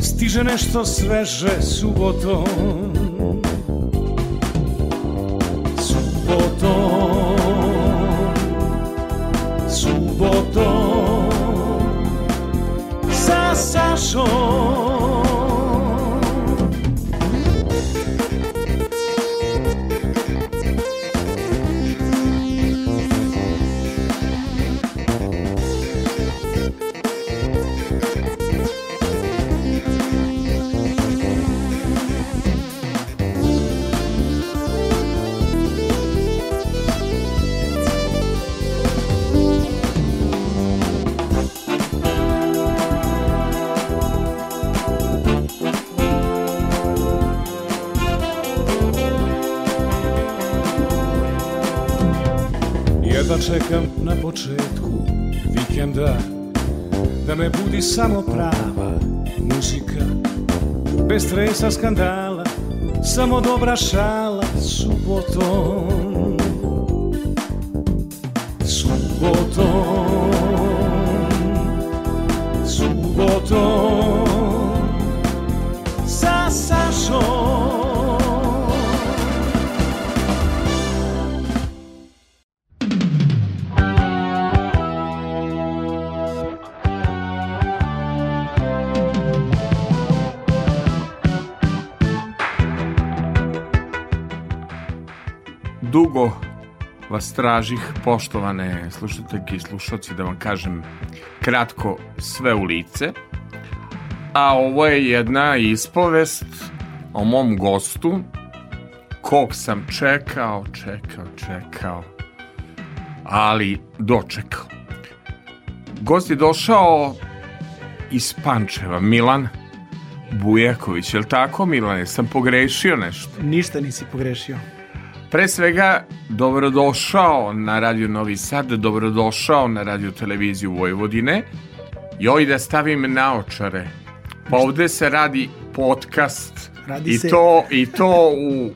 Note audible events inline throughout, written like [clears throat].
stiže nešto sveže subotom Bez stresa skandala Samo dobra šala subotom vas tražih, poštovane slušateljke i slušalci, da vam kažem kratko sve u lice. A ovo je jedna ispovest o mom gostu, kog sam čekao, čekao, čekao, ali dočekao. Gost je došao iz Pančeva, Milan Bujaković, je li tako Milane? Sam pogrešio nešto? Ništa nisi pogrešio. Pre svega, dobrodošao na Radio Novi Sad, dobrodošao na Radio Televiziju Vojvodine. Joj da stavim naočare. Pa ovde se radi podcast Radi i se- to i to u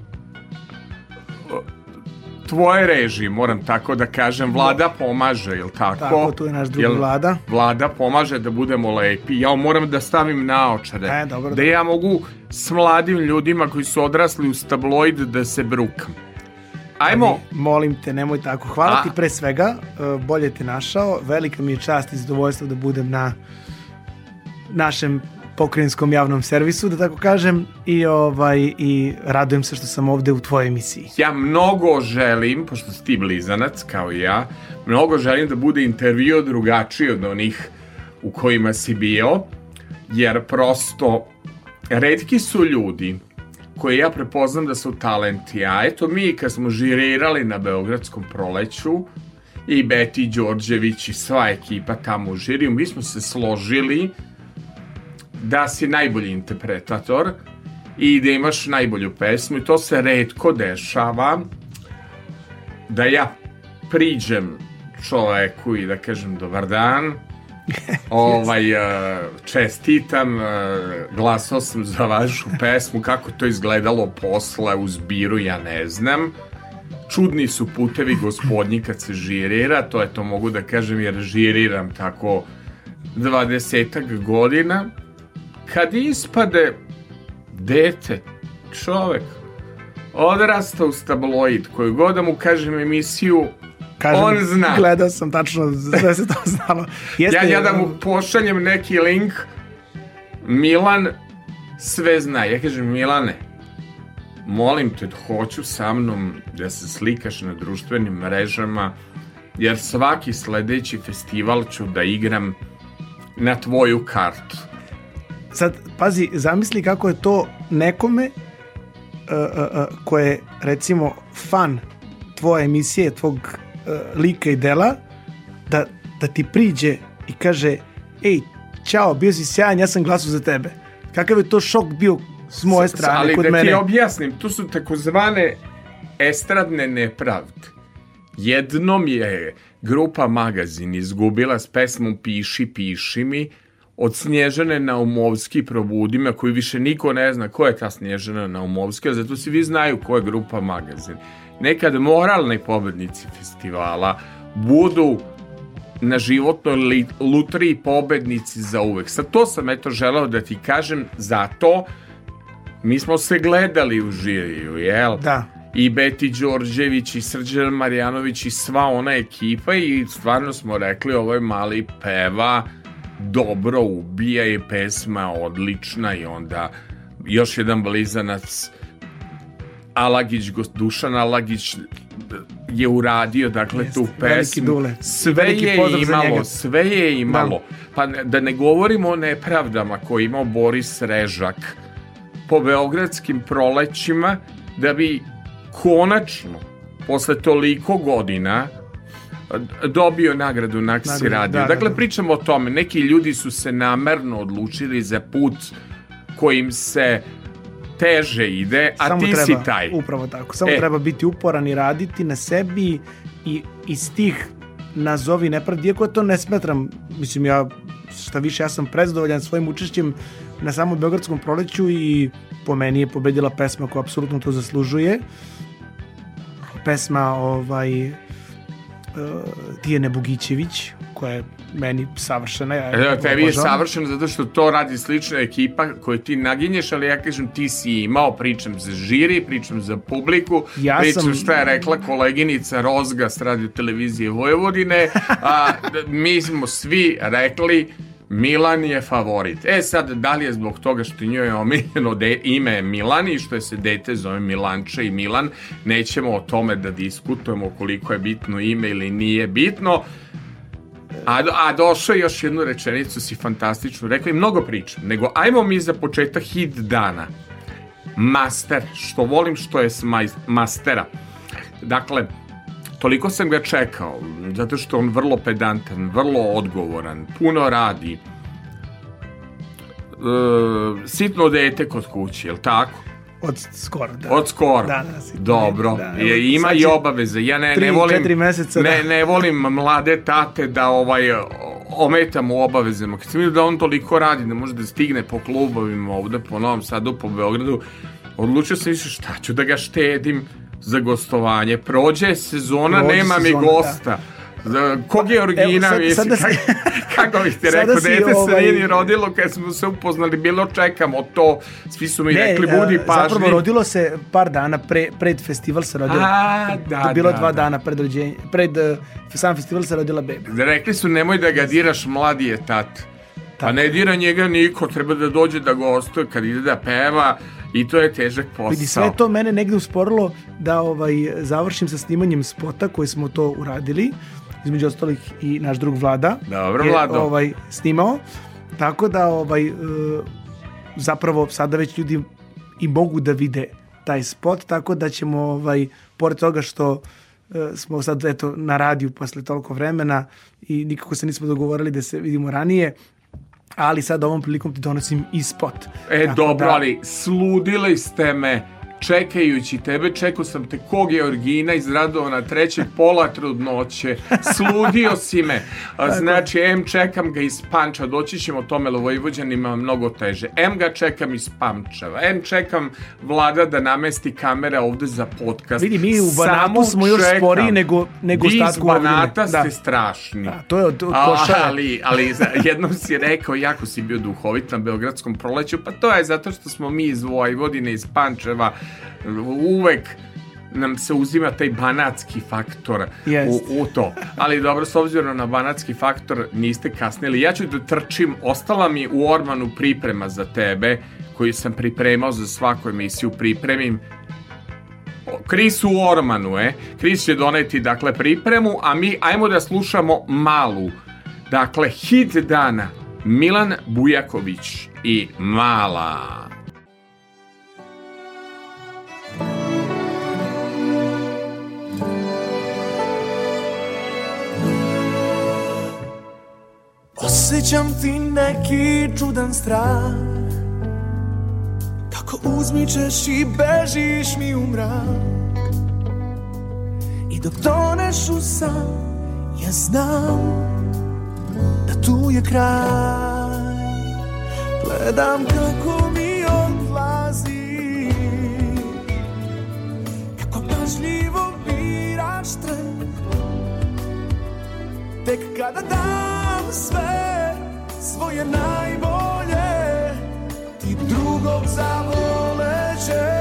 tvoje režiji, moram tako da kažem. Vlada pomaže, jel tako? Tako, tu je naš drugi Jel Vlada. Vlada pomaže da budemo lepi. Ja moram da stavim naočare. E, dobro, da ja mogu s mladim ljudima koji su odrasli uz tabloid da se brukam. Ajmo, Molim te, nemoj tako. Hvala A- ti pre svega, e, bolje te našao. Velika mi je čast i zadovoljstvo da budem na našem pokrajinskom javnom servisu, da tako kažem, i ovaj i radujem se što sam ovde u tvojoj emisiji. ja mnogo želim, pošto si ti blizanac kao i ja, mnogo želim da bude intervju drugačiji od onih u kojima si bio, jer prosto redki su ljudi koje ja prepoznam da su talenti, a eto mi kad smo žirirali na Beogradskom proleću i Beti Đorđević i sva ekipa tamo u žiriju, mi smo se složili da si najbolji interpretator i da imaš najbolju pesmu i to se redko dešava da ja priđem čoveku i da kažem dobar dan [laughs] ovaj, eh, čestitam eh, glasao sam za vašu pesmu kako to izgledalo posle u zbiru ja ne znam. Čudni su putevi gospodnji kad se žirira to je to mogu da kažem jer žiriram tako dvadesetak godina. Kad ispade dete, čovek, odrasta uz tabloid, koju god da mu kažem emisiju, Kažem, on zna. Gledao sam tačno, sve se to [laughs] znalo. Jeste, Ja, ja da mu pošaljem neki link, Milan sve zna. Ja kažem, Milane, molim te, hoću sa mnom da se slikaš na društvenim mrežama, jer svaki sledeći festival ću da igram na tvoju kartu. Sad, pazi, zamisli kako je to nekome uh, uh, uh, ko je, recimo, fan tvoje emisije, tvog lika i dela, da, da ti priđe i kaže, ej, ćao, bio si sjajan, ja sam glasao za tebe. kakav je to šok bio s moje strane ali kod da mene. ti objasnim, tu su takozvane estradne nepravde. Jednom je grupa Magazin izgubila s pesmom Piši, piši mi od Snježane Naumovski Probudi me, koju više niko ne zna ko je ta Snježana Naumovski, a zato svi znaju ko je grupa Magazin. Nekad moralni pobednici festivala budu na životnoj lutriji pobednici za uvek. Sad to sam eto želeo da ti kažem, zato mi smo se gledali u žiriju, jel? Da. I Beti Đorđević i Srđan Marjanović i sva ona ekipa i stvarno smo rekli ovo je mali peva, dobro ubija je pesma odlična i onda još jedan blizanac Alagić, Dušan Alagić je uradio dakle Jeste, tu pesmu. Dule. Sve Veliki je imalo, njega. sve je imalo. Pa da ne govorimo o nepravdama koje je imao Boris Režak po beogradskim prolećima da bi konačno posle toliko godina dobio nagradu Naksi radio. da, da, dakle, da. pričamo o tome. Neki ljudi su se namerno odlučili za put kojim se teže ide, a Samo ti treba, si taj. Upravo tako. Samo E. treba biti uporan i raditi na sebi i iz tih nazovi nepravdi, iako to ne smetram, mislim ja šta više, ja sam prezadovoljan svojim učešćem na samom Beogradskom proleću i po meni je pobedila pesma koja apsolutno to zaslužuje. Pesma ovaj uh, Tijene Bogićević, koja je meni savršena. Ja Evo, tebi je savršeno zato što to radi slična ekipa koju ti naginješ, ali ja kažem ti si imao, pričam za žiri, pričam za publiku, Ja pričam sam- šta je rekla koleginica Rozga s radio televizije Vojvodine, a [laughs] mi smo svi rekli Milan je favorit. E sad, da li je zbog toga što njoj je omiljeno de, ime Milan i što je se dete zove Milanče i Milan, nećemo o tome da diskutujemo koliko je bitno ime ili nije bitno, A, a došao još jednu rečenicu si fantastičnu rekao i mnogo pričam, nego ajmo mi za početak hit dana. Master, što volim što je s mastera. Dakle, toliko sam ga čekao, zato što on vrlo pedantan, vrlo odgovoran, puno radi. E, sitno dete kod kuće, jel tako? Od skoro, da. Od skoro. Da, da, sitno Dobro. dete, da. Je, Evo, ima i obaveze. Ja ne, tri, ne volim... četiri meseca, ne, da. ne volim mlade tate da ovaj ometam u obavezama. Kad sam vidio da on toliko radi, da može da stigne po klubovima ovde po Novom Sadu, po Beogradu, odlučio sam više šta ću da ga štedim za gostovanje. Prođe sezona, Prođe nema mi sezona, gosta. Za, kog je origina, Evo, sad- sad da si- kako, [laughs] kako bih ti [laughs] rekao, dete se ovaj- nije ni rodilo kad smo se upoznali, bilo čekamo to, svi su mi rekli, budi e, pažljiv. Zapravo rodilo se par dana pre, pred festival se rodilo. A, da, To je bilo da, dva da. dana pred rođenje, pred uh, sam festival se rodila beba. Rekli su nemoj da ga diraš, mladi je tat. Pa ne dira njega niko, treba da dođe da gostuje kad ide da peva i to je težak posao. Vidi, sve to mene negde usporilo da ovaj završim sa snimanjem spota koji smo to uradili, između ostalih i naš drug Vlada. Dobro, je, Vlado. ovaj snimao. Tako da ovaj e, zapravo sada već ljudi i mogu da vide taj spot, tako da ćemo ovaj pored toga što e, smo sad eto na radiju posle toliko vremena i nikako se nismo dogovorili da se vidimo ranije, ali sad ovom prilikom ti donosim i spot. E, Tako dobro, da- ali sludili ste me čekajući tebe, čekao sam te kog je origina iz Radovana trećeg pola trudnoće, sludio si me. [laughs] Znači, M čekam ga iz Panča, doći ćemo tome, Vojvođanima mnogo teže. M ga čekam iz Pančeva, M čekam vlada da namesti kamere ovde za podcast. Vidi, mi u Banatu Samo smo još čekam. sporiji nego- nego Vi iz. Banata ste Da. strašni. Da, to je od, od košara. ali, ali jednom si rekao, jako si bio duhovit na Beogradskom proleću, pa to je zato što smo mi iz Vojvodine, iz Pančeva, uvek nam se uzima taj banatski faktor Jest. u, u to. Ali dobro, s obzirom na banatski faktor niste kasnili. Ja ću da trčim, ostala mi u Ormanu priprema za tebe, koju sam pripremao za svaku emisiju, pripremim Kris u Ormanu, e. Kris će doneti, dakle, pripremu, a mi ajmo da slušamo malu. Dakle, hit dana. Milan Bujaković i Mala. Osjećam ti neki čudan strah. Ako uzmičeš i bežiš mi u mrak. I dok toneš u san Ja znam da tu je kraj. Gledam kako mi odlazi Kako pažljivo biraš tren. Tek kada dam sve svoje najbolje Ti drugog zavolećeš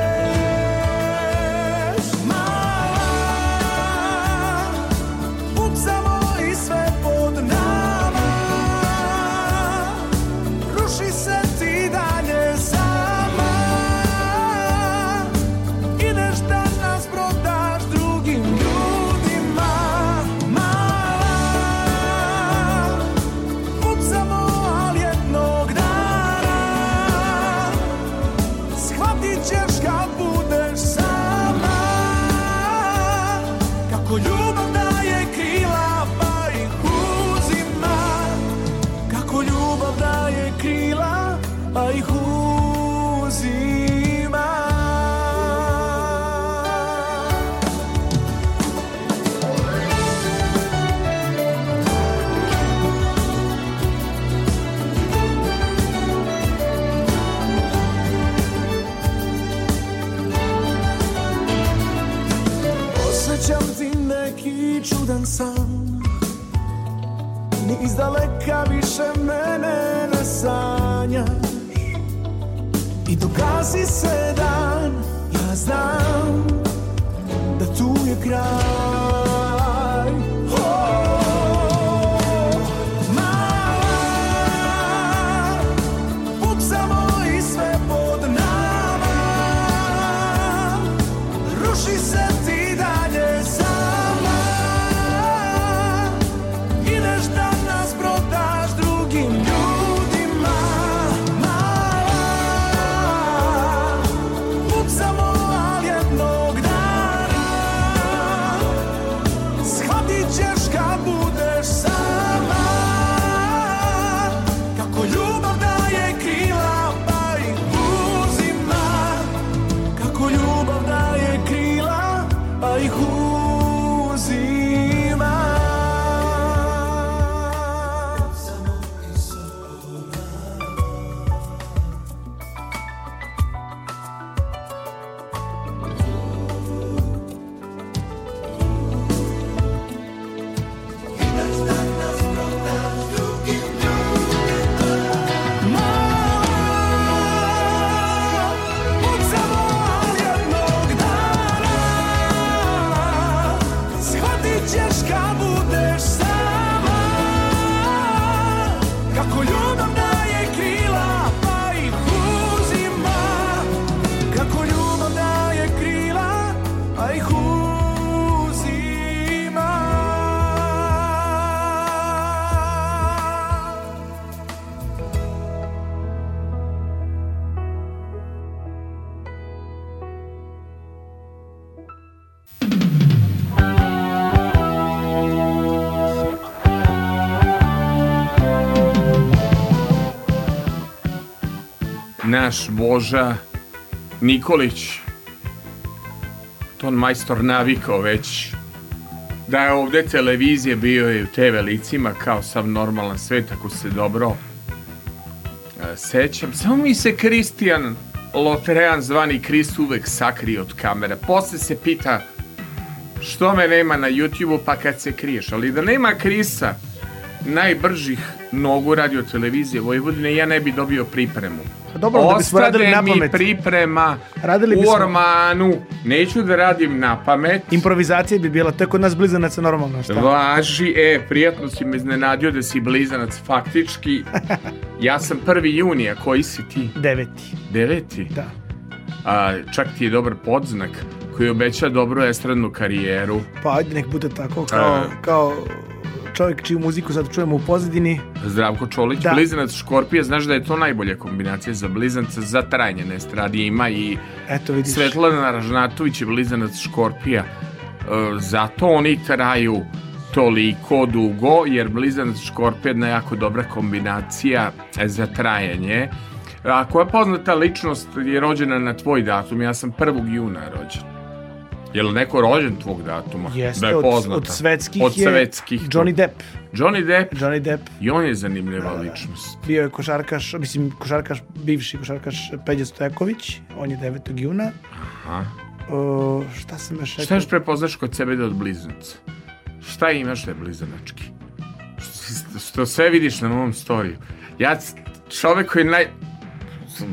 naš Boža Nikolić. Ton majstor navikao već. Da je ovde televizije bio je u TV licima kao sav normalan svet ako se dobro e, sećam. Samo mi se Kristijan Lotrean zvani Krist uvek sakrije od kamere. Posle se pita što me nema na YouTube-u? Pa kad se kriješ. Ali da nema Krisa najbržih nogu radio televizije Vojvodine ja ne bi dobio pripremu dobro, da bismo radili na mi pamet. priprema Radili u bismo. ormanu. Neću da radim na pamet. Improvizacija bi bila, to je kod nas blizanaca normalno, šta? Važi, e, prijatno si me iznenadio da si blizanac faktički. [laughs] Ja sam prvi junija, koji si ti? Deveti, Deveti? da. A, čak ti je dobar podznak koji obeća dobru estradnu karijeru. Pa ajde nek bude tako, kao, A. kao čovjek čiju muziku sad čujemo u pozadini. Zdravko Čolić, Da. blizanac Škorpija, znaš da je to najbolja kombinacija za blizanca, za trajanje na estradi ima i Eto vidiš. Svetlana Ražnatović je blizanac Škorpija. E, zato oni traju toliko dugo, jer blizanac Škorpija je jedna jako dobra kombinacija za trajanje. A koja poznata ličnost je rođena na tvoj datum? Ja sam 1. juna rođen. Je li neko rođen tvog datuma? Jeste, da je od, poznata? od svetskih Od je svetskih. Johnny Depp. Johnny Depp. Johnny Depp I on je zanimljiva ličnost. bio je košarkaš, mislim košarkaš, bivši košarkaš Peđa Stojaković, on je 9. juna. Aha. O, šta sam još rekao? Šta još prepoznaš kod sebe da od blizanaca? Šta imaš da je blizanački? Što, što sve vidiš na mom storiju. Ja čovek koji naj...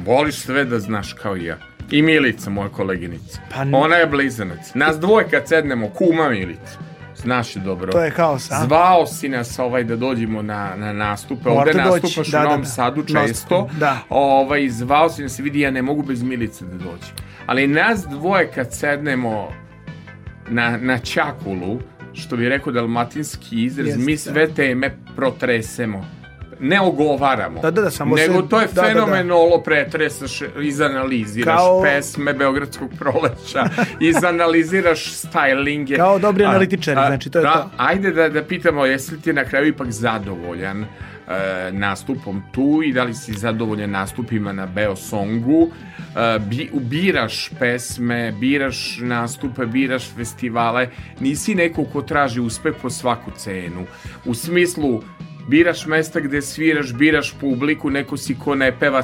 Voliš sve da znaš kao i ja. I Milica, moja koleginica. Pa n- Ona je blizanac. Nas dvoje kad sednemo, kuma Milica. Znaš je dobro. To je haos, a? Zvao si nas ovaj da dođemo na, na nastupe. Ovde nastupaš da, u da, Novom da. Sadu Nastup, često. da. Ovaj, zvao si nas i vidi, ja ne mogu bez Milice da dođem. Ali nas dvoje kad sednemo na, na čakulu, što bi rekao dalmatinski izraz, Jeste, mi da. sve teme protresemo. Ne ogovaramo. Da, da, da, samo Nego se- to je da, da, da. fenomenolo pretresaš, izanaliziraš Kao- pesme Beogradskog proleća, [laughs] izanaliziraš stylinge. Kao dobri analitičari, a, znači, to je da, to. Ajde da, da pitamo, jesi li ti na kraju ipak zadovoljan e, nastupom tu i da li si zadovoljan nastupima na Beosongu? E, bi, biraš pesme, biraš nastupe, biraš festivale, nisi neko ko traži uspeh po svaku cenu. U smislu, biraš mesta gde sviraš, biraš publiku, neko si ko ne peva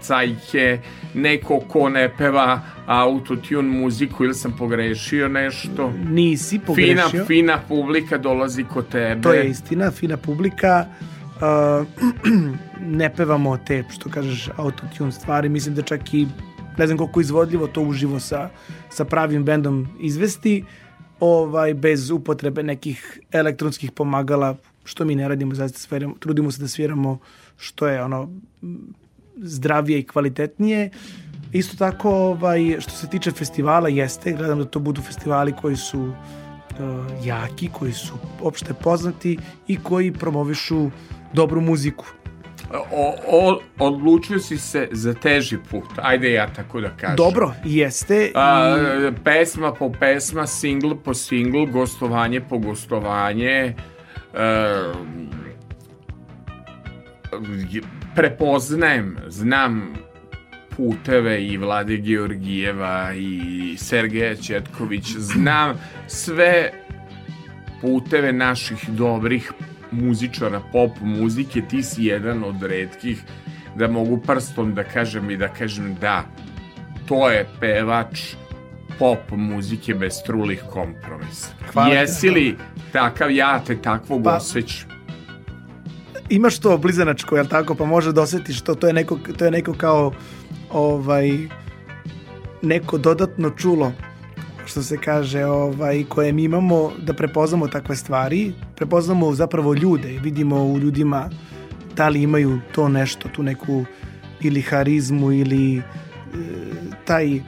cajke, neko ko ne peva autotune muziku ili sam pogrešio nešto. Nisi Fina, pogrešio. fina publika dolazi kod tebe. To je istina, fina publika. Uh, [clears throat] ne pevamo te, što kažeš, autotune stvari. Mislim da čak i, ne znam koliko izvodljivo to uživo sa, sa pravim bendom izvesti, ovaj, bez upotrebe nekih elektronskih pomagala, što mi ne radimo, zaista sviramo, trudimo se da sviramo što je ono zdravije i kvalitetnije. Isto tako, ovaj, što se tiče festivala, jeste, gledam da to budu festivali koji su uh, jaki, koji su opšte poznati i koji promovišu dobru muziku. O, o, odlučio si se za teži put. Ajde ja tako da kažem. Dobro, jeste. A, i, pesma po pesma, single po single, gostovanje po gostovanje. E, prepoznajem, znam puteve i Vlade Georgijeva i Sergeja Četković, znam sve puteve naših dobrih muzičara pop muzike, ti si jedan od redkih da mogu prstom da kažem i da kažem da, to je pevač pop muzike bez trulih kompromisa. Hvala Jesi li takav ja te takvog Pa- osjećam? imaš to blizanačko, jel tako, pa može da osjetiš to, to je neko, to je neko kao ovaj neko dodatno čulo što se kaže, ovaj, koje mi imamo da prepoznamo takve stvari, prepoznamo zapravo ljude vidimo u ljudima da li imaju to nešto, tu neku ili harizmu ili e, taj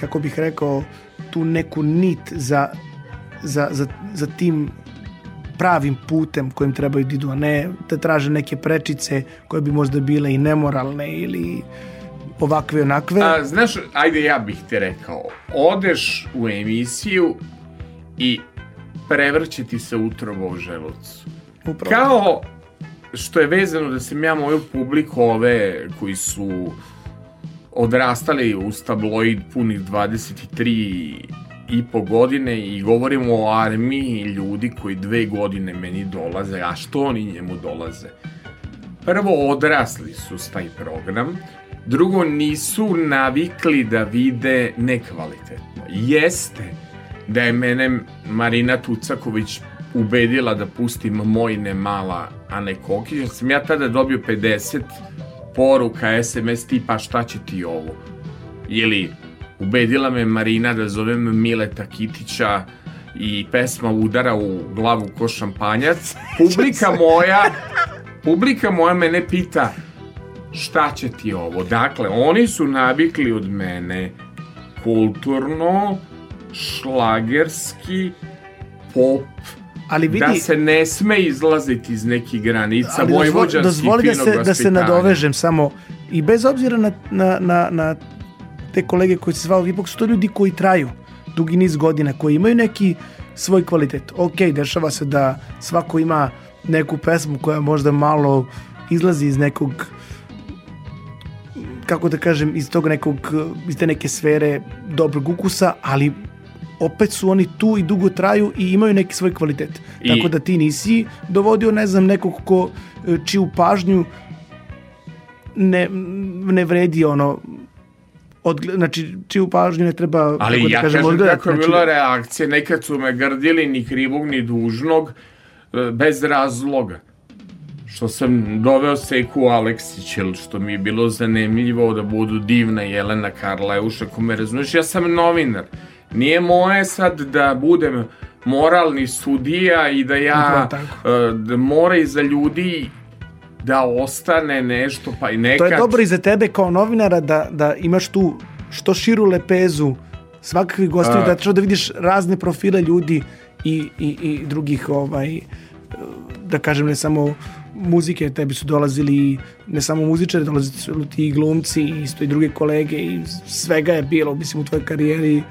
kako bih rekao tu neku nit za, za, za, za tim pravim putem kojim trebaju da idu, a ne da traže neke prečice koje bi možda bile i nemoralne ili ovakve onakve. A, znaš, ajde ja bih ti rekao, odeš u emisiju i prevrće ti se utrobo u želucu. Upravo. Kao što je vezano da sam ja moju publiku ove koji su odrastali uz tabloid punih 23 i po godine i govorimo o armiji ljudi koji dve godine meni dolaze, a što oni njemu dolaze? Prvo, odrasli su s taj program, drugo, nisu navikli da vide nekvalitetno. Jeste da je mene Marina Tucaković ubedila da pustim Mojne mala, a ne Kokić, sam ja tada dobio 50 poruka, SMS tipa šta će ti ovo? Ili ubedila me Marina da zovem Mileta Kitića i pesma udara u glavu ko šampanjac. [laughs] Publika moja, publika moja mene pita šta će ti ovo? Dakle, oni su navikli od mene kulturno, šlagerski, pop, Ali vidi, da se ne sme izlaziti iz nekih granica ali dozvoli, vojvođanskih dozvoli da se, da se nadovežem samo i bez obzira na, na, na, na te kolege koji se zvao, ipak su to ljudi koji traju dugi niz godina, koji imaju neki svoj kvalitet. Ok, dešava se da svako ima neku pesmu koja možda malo izlazi iz nekog kako da kažem, iz tog nekog, iz te neke sfere dobrog ukusa, ali opet su oni tu i dugo traju i imaju neki svoj kvalitet. I- Tako da ti nisi dovodio, ne znam, nekog ko e, čiju pažnju ne, ne vredi ono odgle, znači čiju pažnju ne treba Ali kako da ja kažem, kažem odgledati, kako je znači, bila reakcija, nekad su me grdili ni krivog ni dužnog, e, bez razloga. Što sam doveo Seku Aleksić, ili što mi je bilo zanimljivo da budu divna Jelena Karleuša, ko me razumiješ, ja sam novinar. Nije moje sad da budem moralni sudija i da ja, e, da mora iza ljudi da ostane nešto, pa i nekad... To je dobro i za tebe kao novinara da, da imaš tu što širu lepezu svakakvih gostiju, da ćeš da vidiš razne profile ljudi i, i, i drugih ovaj, da kažem ne samo muzike, tebi su dolazili i ne samo muzičari, dolazili su ti i glumci, i isto i druge kolege i svega je bilo, mislim, u tvojoj karijeri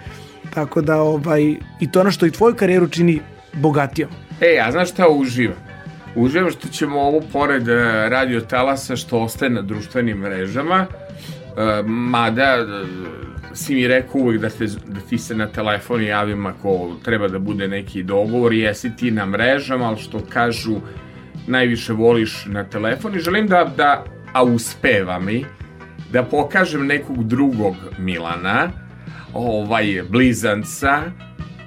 tako da ovaj, i to ono što i tvoju karijeru čini bogatijom. E, a znaš šta uživam? Uživam što ćemo ovo pored e, radio talasa što ostaje na društvenim mrežama, e, mada e, si mi rekao uvijek da, te, da ti se na telefon javim ako treba da bude neki dogovor, jesi ti na mrežama, ali što kažu najviše voliš na telefon i želim da, da a uspeva mi, da pokažem nekog drugog Milana, ovaj, blizanca,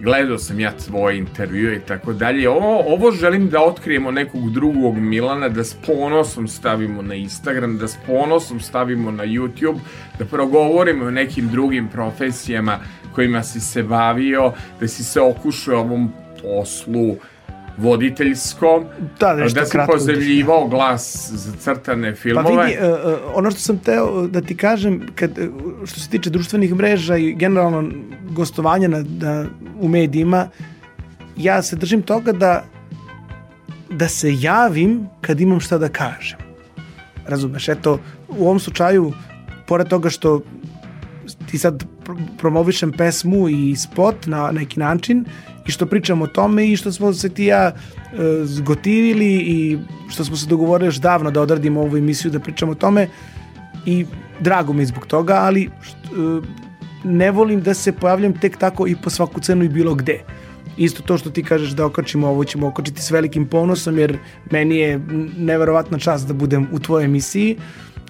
gledao sam ja tvoje intervjue i tako dalje. Ovo, ovo želim da otkrijemo nekog drugog Milana, da s ponosom stavimo na Instagram, da s ponosom stavimo na YouTube, da progovorimo o nekim drugim profesijama kojima si se bavio, da si se okušao ovom poslu voditeljskom, Da, nešto da si kratko pozemljivao glas za crtane Pa filmove. vidi, uh, uh, ono što sam teo da ti kažem, kad, uh, što se tiče društvenih mreža i generalno gostovanja na, na, u medijima, ja se držim toga da da se javim kad imam šta da kažem. Razumeš, eto, u ovom slučaju, pored toga što ti sad pr- promovišem pesmu i spot na neki način i što pričam o tome i što smo se ti ja e, zgotivili i što smo se dogovorili još davno da odradimo ovu emisiju da pričamo o tome i drago mi je zbog toga, ali št- e, ne volim da se pojavljam tek tako i po svaku cenu i bilo gde. Isto to što ti kažeš da okačimo ovo ćemo okačiti s velikim ponosom jer meni je neverovatna čast da budem u tvojoj emisiji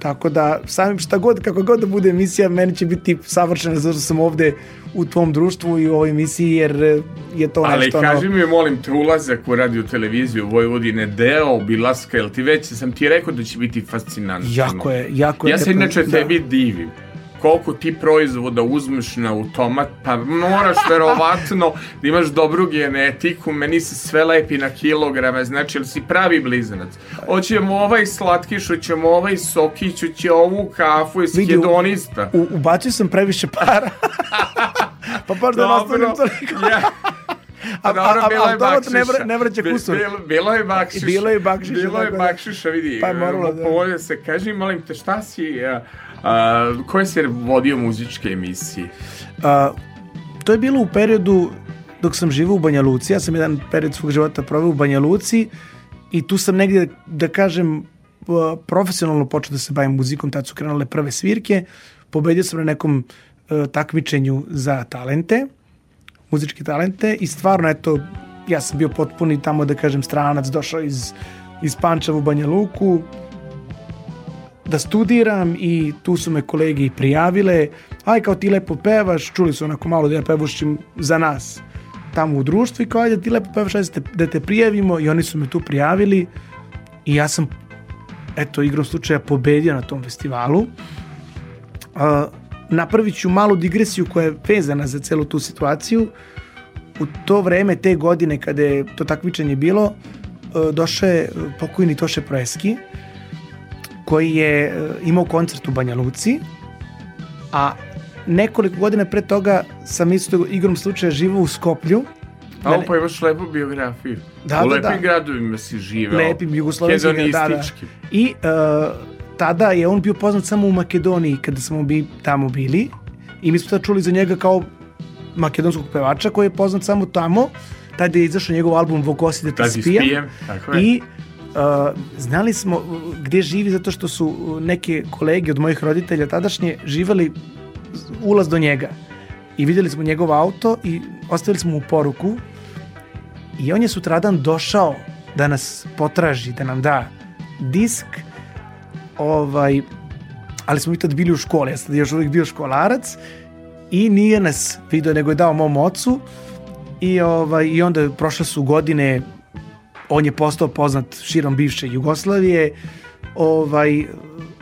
tako da samim šta god, kako god da bude emisija meni će biti savršena zato što sam ovde u tvom društvu i u ovoj emisiji jer e, je to Ali nešto kaži ono, mi, molim te, ulazak u radio televiziju Vojvodine, deo obilaska, jel ti već sam ti rekao da će biti fascinantno? jako je, jako je Ja se inače da. tebi divim. Koliko ti proizvoda uzmeš na automat, pa moraš verovatno da imaš dobru genetiku, meni se sve lepi na kilograme, znači jel si pravi blizanac. Hoćemo ovaj slatkiš, hoćemo ovaj sokić, hoće ovu kafu, jesi Vidi, hedonista. U, ubacio sam previše para. [laughs] pa baš da nastavim toliko. ja. A- a- Dobro, a- bilo je automat ne vra- ne vraća kusur. Bilo, bilo je bakšiša. Bilo je bakšiša, Bilo je da. bakšiša, vidi. Pa je moralo da- Povolio se, kaži, molim te, šta si, a, a, koje si vodio muzičke emisije? A, to je bilo u periodu dok sam živao u Banja Luci. Ja sam jedan period svog života proveo u Banja Luci i tu sam negdje, da kažem, profesionalno počeo da se bavim muzikom, tad su krenule prve svirke. Pobedio sam na nekom e, takmičenju za talente, muzičke talente i stvarno, eto, ja sam bio potpuni tamo, da kažem, stranac, došao iz, iz Pančeva u Banja Luku, da studiram i tu su me kolege prijavile. Aj kao ti lepo pevaš, čuli su onako malo da ja pevušim za nas tamo u društvu i kao ajde ti lepo pevaš, ajde da te, prijavimo. I oni su me tu prijavili i ja sam eto igrom slučaja pobedio na tom festivalu. Uh, napravit ću malu digresiju koja je vezana za celu tu situaciju. U to vreme, te godine kada je to takmičenje bilo uh, došao je uh, pokojni Toše Proeski koji je e, imao koncert u Banja Luci, a nekoliko godina pre toga sam isto igrom slučaja živao u Skoplju, A Mene- pa imaš lepu biografiju. Da, U da, lepim da. gradovima si živeo. lepim jugoslovenskim, da, da. Hedonističkim. I uh, tada je on bio poznat samo u Makedoniji kada smo bi tamo bili i mi smo tad čuli za njega kao makedonskog pevača koji je poznat samo tamo. Tada je izašao njegov album Vogosi da te Da ti spijem. spijem, tako je. I Uh, znali smo uh, gde živi zato što su uh, neke kolege od mojih roditelja tadašnje živali ulaz do njega. I videli smo njegov auto i ostavili smo mu poruku. I on je sutradan došao da nas potraži, da nam da disk. Ovaj, ali smo mi tad bili u školi, ja sam još uvijek bio školarac. I nije nas video, nego je dao mom ocu. I, ovaj, i onda prošle su godine on je postao poznat širom bivše Jugoslavije ovaj,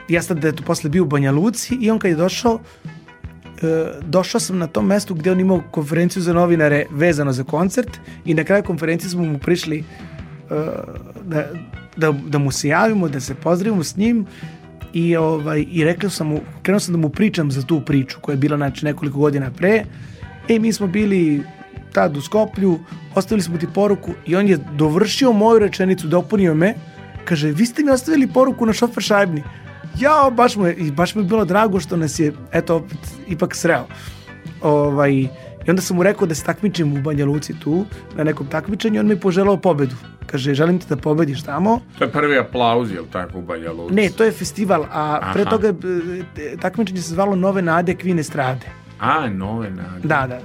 ja sam da je to posle bio u Banja Luci i on kad je došao e, došao sam na tom mestu gde on imao konferenciju za novinare vezano za koncert i na kraju konferencije smo mu prišli e, da, da, da mu se javimo, da se pozdravimo s njim i, ovaj, i rekao sam mu, krenuo sam da mu pričam za tu priču koja je bila znači, nekoliko godina pre. E, mi smo bili tad u Skoplju, ostavili smo ti poruku i on je dovršio moju rečenicu, dopunio me, kaže, vi ste mi ostavili poruku na šofer šajbni. Ja, baš mu je, i baš mi je bilo drago što nas je, eto, opet, ipak sreo. Ovaj, I onda sam mu rekao da se takmičim u Banja Luci tu, na nekom takmičenju, on mi je poželao pobedu. Kaže, želim ti da pobediš tamo. To je prvi aplauz, jel tako, u Banja Luci? Ne, to je festival, a Aha. pre toga e, takmičenje se zvalo Nove Nade Kvine Strade. A, nove nade. Da, da.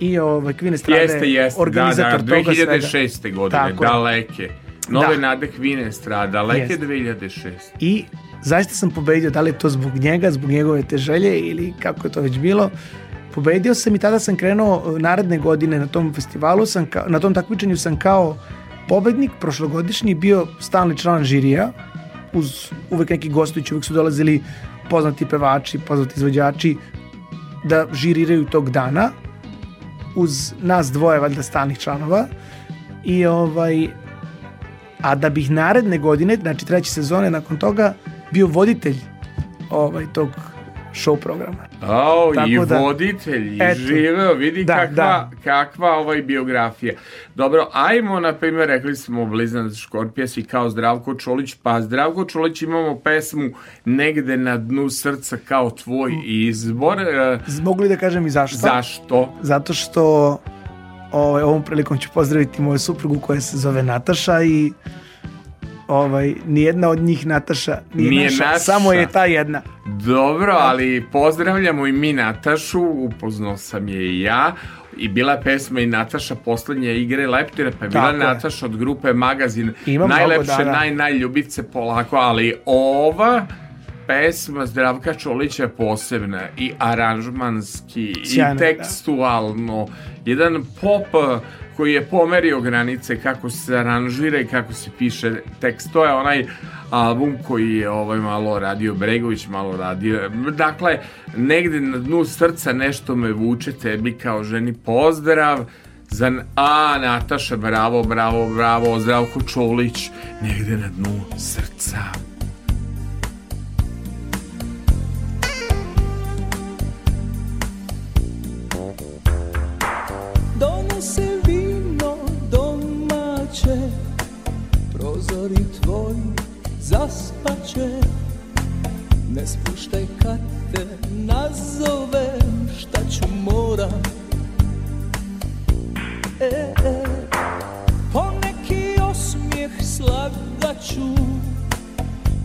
I ovaj, Kvine Strade Jeste, jeste, organizator da, da, toga svega. 2006. godine, Tako daleke. Nove Da. nade Hvine strada, daleke Jeste. 2006. I zaista sam pobedio, da li je to zbog njega, zbog njegove te želje ili kako je to već bilo. Pobedio sam i tada sam krenuo e, naredne godine na tom festivalu, sam ka, na tom takmičenju sam kao pobednik prošlogodišnji bio stalni član žirija, uz uvek neki gostujući, uvek su dolazili poznati pevači, poznati izvođači da žiriraju tog dana uz nas dvoje valjda stalnih članova. I ovaj a da bih naredne godine, znači treće sezone nakon toga, bio voditelj ovaj, tog show programa. O, Tako i da- voditelj, i Eto. živeo, vidi Da, kakva, da. kakva ovaj biografija. Dobro, ajmo, na primjer, rekli smo Blizanac Škorpijas i kao Zdravko Čolić, pa Zdravko Čolić imamo pesmu Negde na dnu srca kao tvoj izbor. E, Mogli da kažem i zašto? Zašto? Zato što ovaj, ovom prilikom ću pozdraviti moju suprugu koja se zove Nataša i ovaj, nijedna od njih Nataša nije, Nije naša, naša. samo je ta jedna. Dobro, ali pozdravljamo i mi Natašu, upoznao sam je i ja. I bila je pesma i Nataša poslednje igre Leptira, pa je bila Tako je. Nataša od grupe Magazin. Ima mnogo, Najlepše, da, da. naj, najljubice polako, ali ova pesma Zdravka Čolića je posebna i aranžmanski Sjajna, i tekstualno. Jedan pop koji je pomerio granice kako se aranžira i kako se piše tekst. To je onaj album koji je ovaj malo radio Bregović, malo radio. Dakle, negde na dnu srca nešto me vuče tebi kao ženi pozdrav. Za, a, Nataša, bravo, bravo, bravo, Zdravko Čolić, negde na dnu srca. Prozori tvoji zaspaće. Ne spuštaj kad te nazovem Šta ću moram e, e, Poneki osmijeh slagaću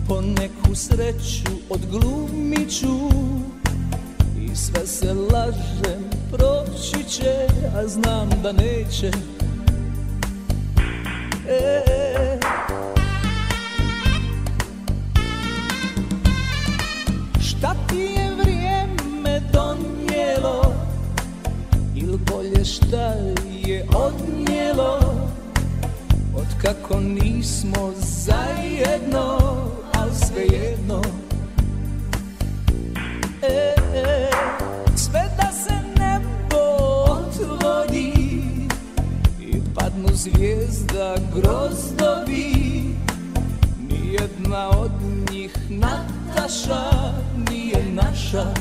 Po neku sreću odglumit ću. I sve se lažem, proći će, a znam da neće. E, Od kako nismo zajedno Al svejedno. E, e, sve da se nebo otvori i padnu zvijezda grozdovi nijedna od njih Nataša nije naša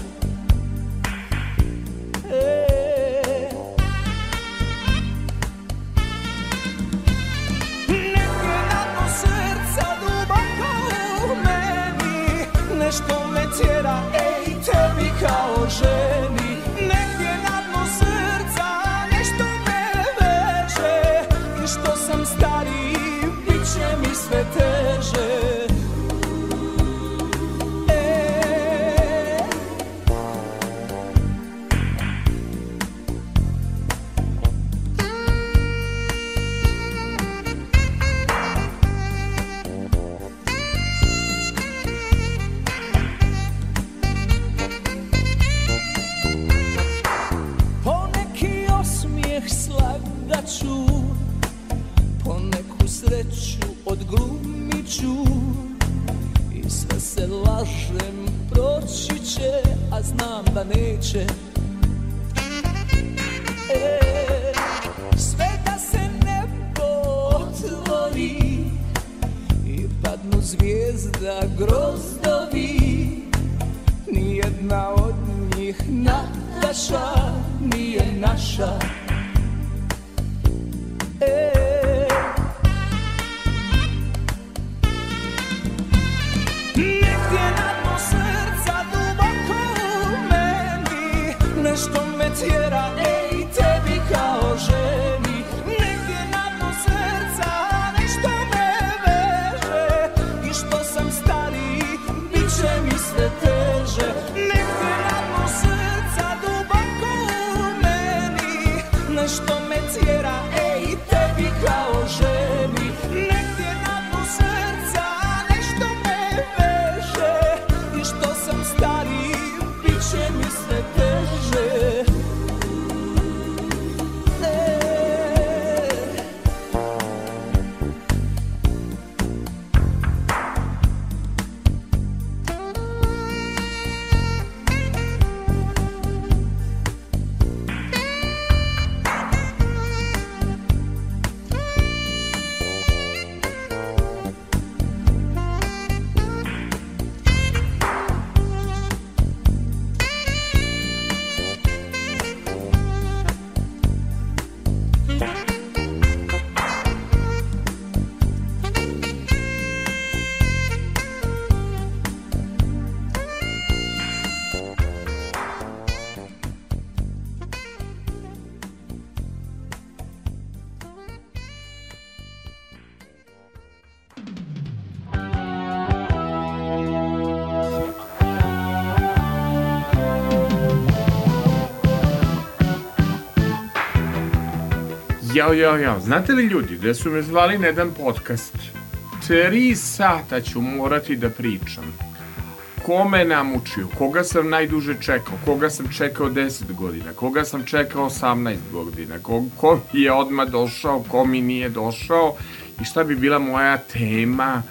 Jao, jao, jao. Znate li ljudi da su me zvali na jedan podcast? Tri sata ću morati da pričam. Ko me namučio? Koga sam najduže čekao? Koga sam čekao 10 godina? Koga sam čekao 18 godina? Ko, ko mi je odmah došao? Ko mi nije došao? I šta bi bila moja tema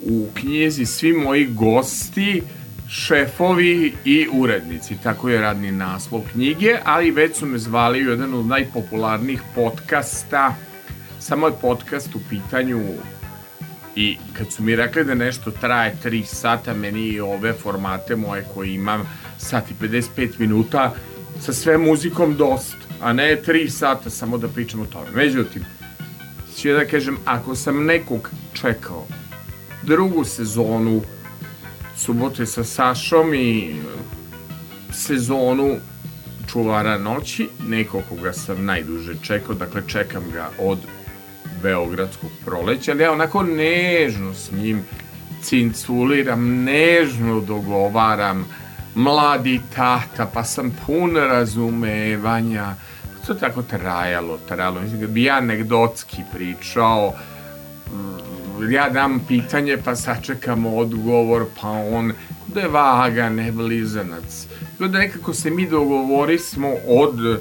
u knjizi? Svi moji gosti, šefovi i urednici. Tako je radni naslov knjige, ali već su me zvali u jedan od najpopularnijih podcasta. Samo je podcast u pitanju i kad su mi rekli da nešto traje 3 sata, meni i ove formate moje koje imam sat i 55 minuta sa sve muzikom dosta, a ne 3 sata samo da pričam o tome. Međutim, ću da kažem, ako sam nekog čekao drugu sezonu subote sa Sašom i sezonu čuvara noći, neko koga sam najduže čekao, dakle čekam ga od Beogradskog proleća, ali ja onako nežno s njim cinculiram, nežno dogovaram, mladi tata, pa sam pun razumevanja. To je tako trajalo, trajalo. Mislim, da bi ja anegdotski pričao, mm, ja dam pitanje pa sačekam odgovor, pa on da je vaga, ne blizanac. Tako da nekako se mi dogovori smo od e,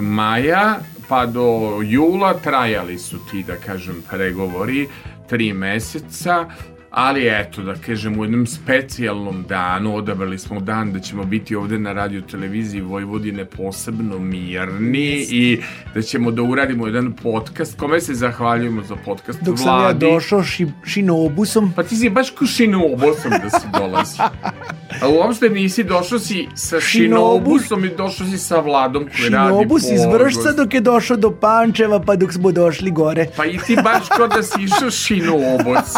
maja pa do jula trajali su ti, da kažem, pregovori, tri meseca, ali eto, da kažem, u jednom specijalnom danu odabrali smo dan da ćemo biti ovde na radio televiziji Vojvodine posebno mirni i da ćemo da uradimo jedan podcast. Kome se zahvaljujemo za podcast? Dok sam ja Vladi. došao ši, šinoobusom, Pa ti si baš ko šinoobusom da si dolazi. A uopšte nisi došao si sa šinoobusom i došao si sa Vladom koji radi šinoobus iz Vršca dok je došao do Pančeva, pa dok smo došli gore. Pa i ti baš kao da si išao šinoobus.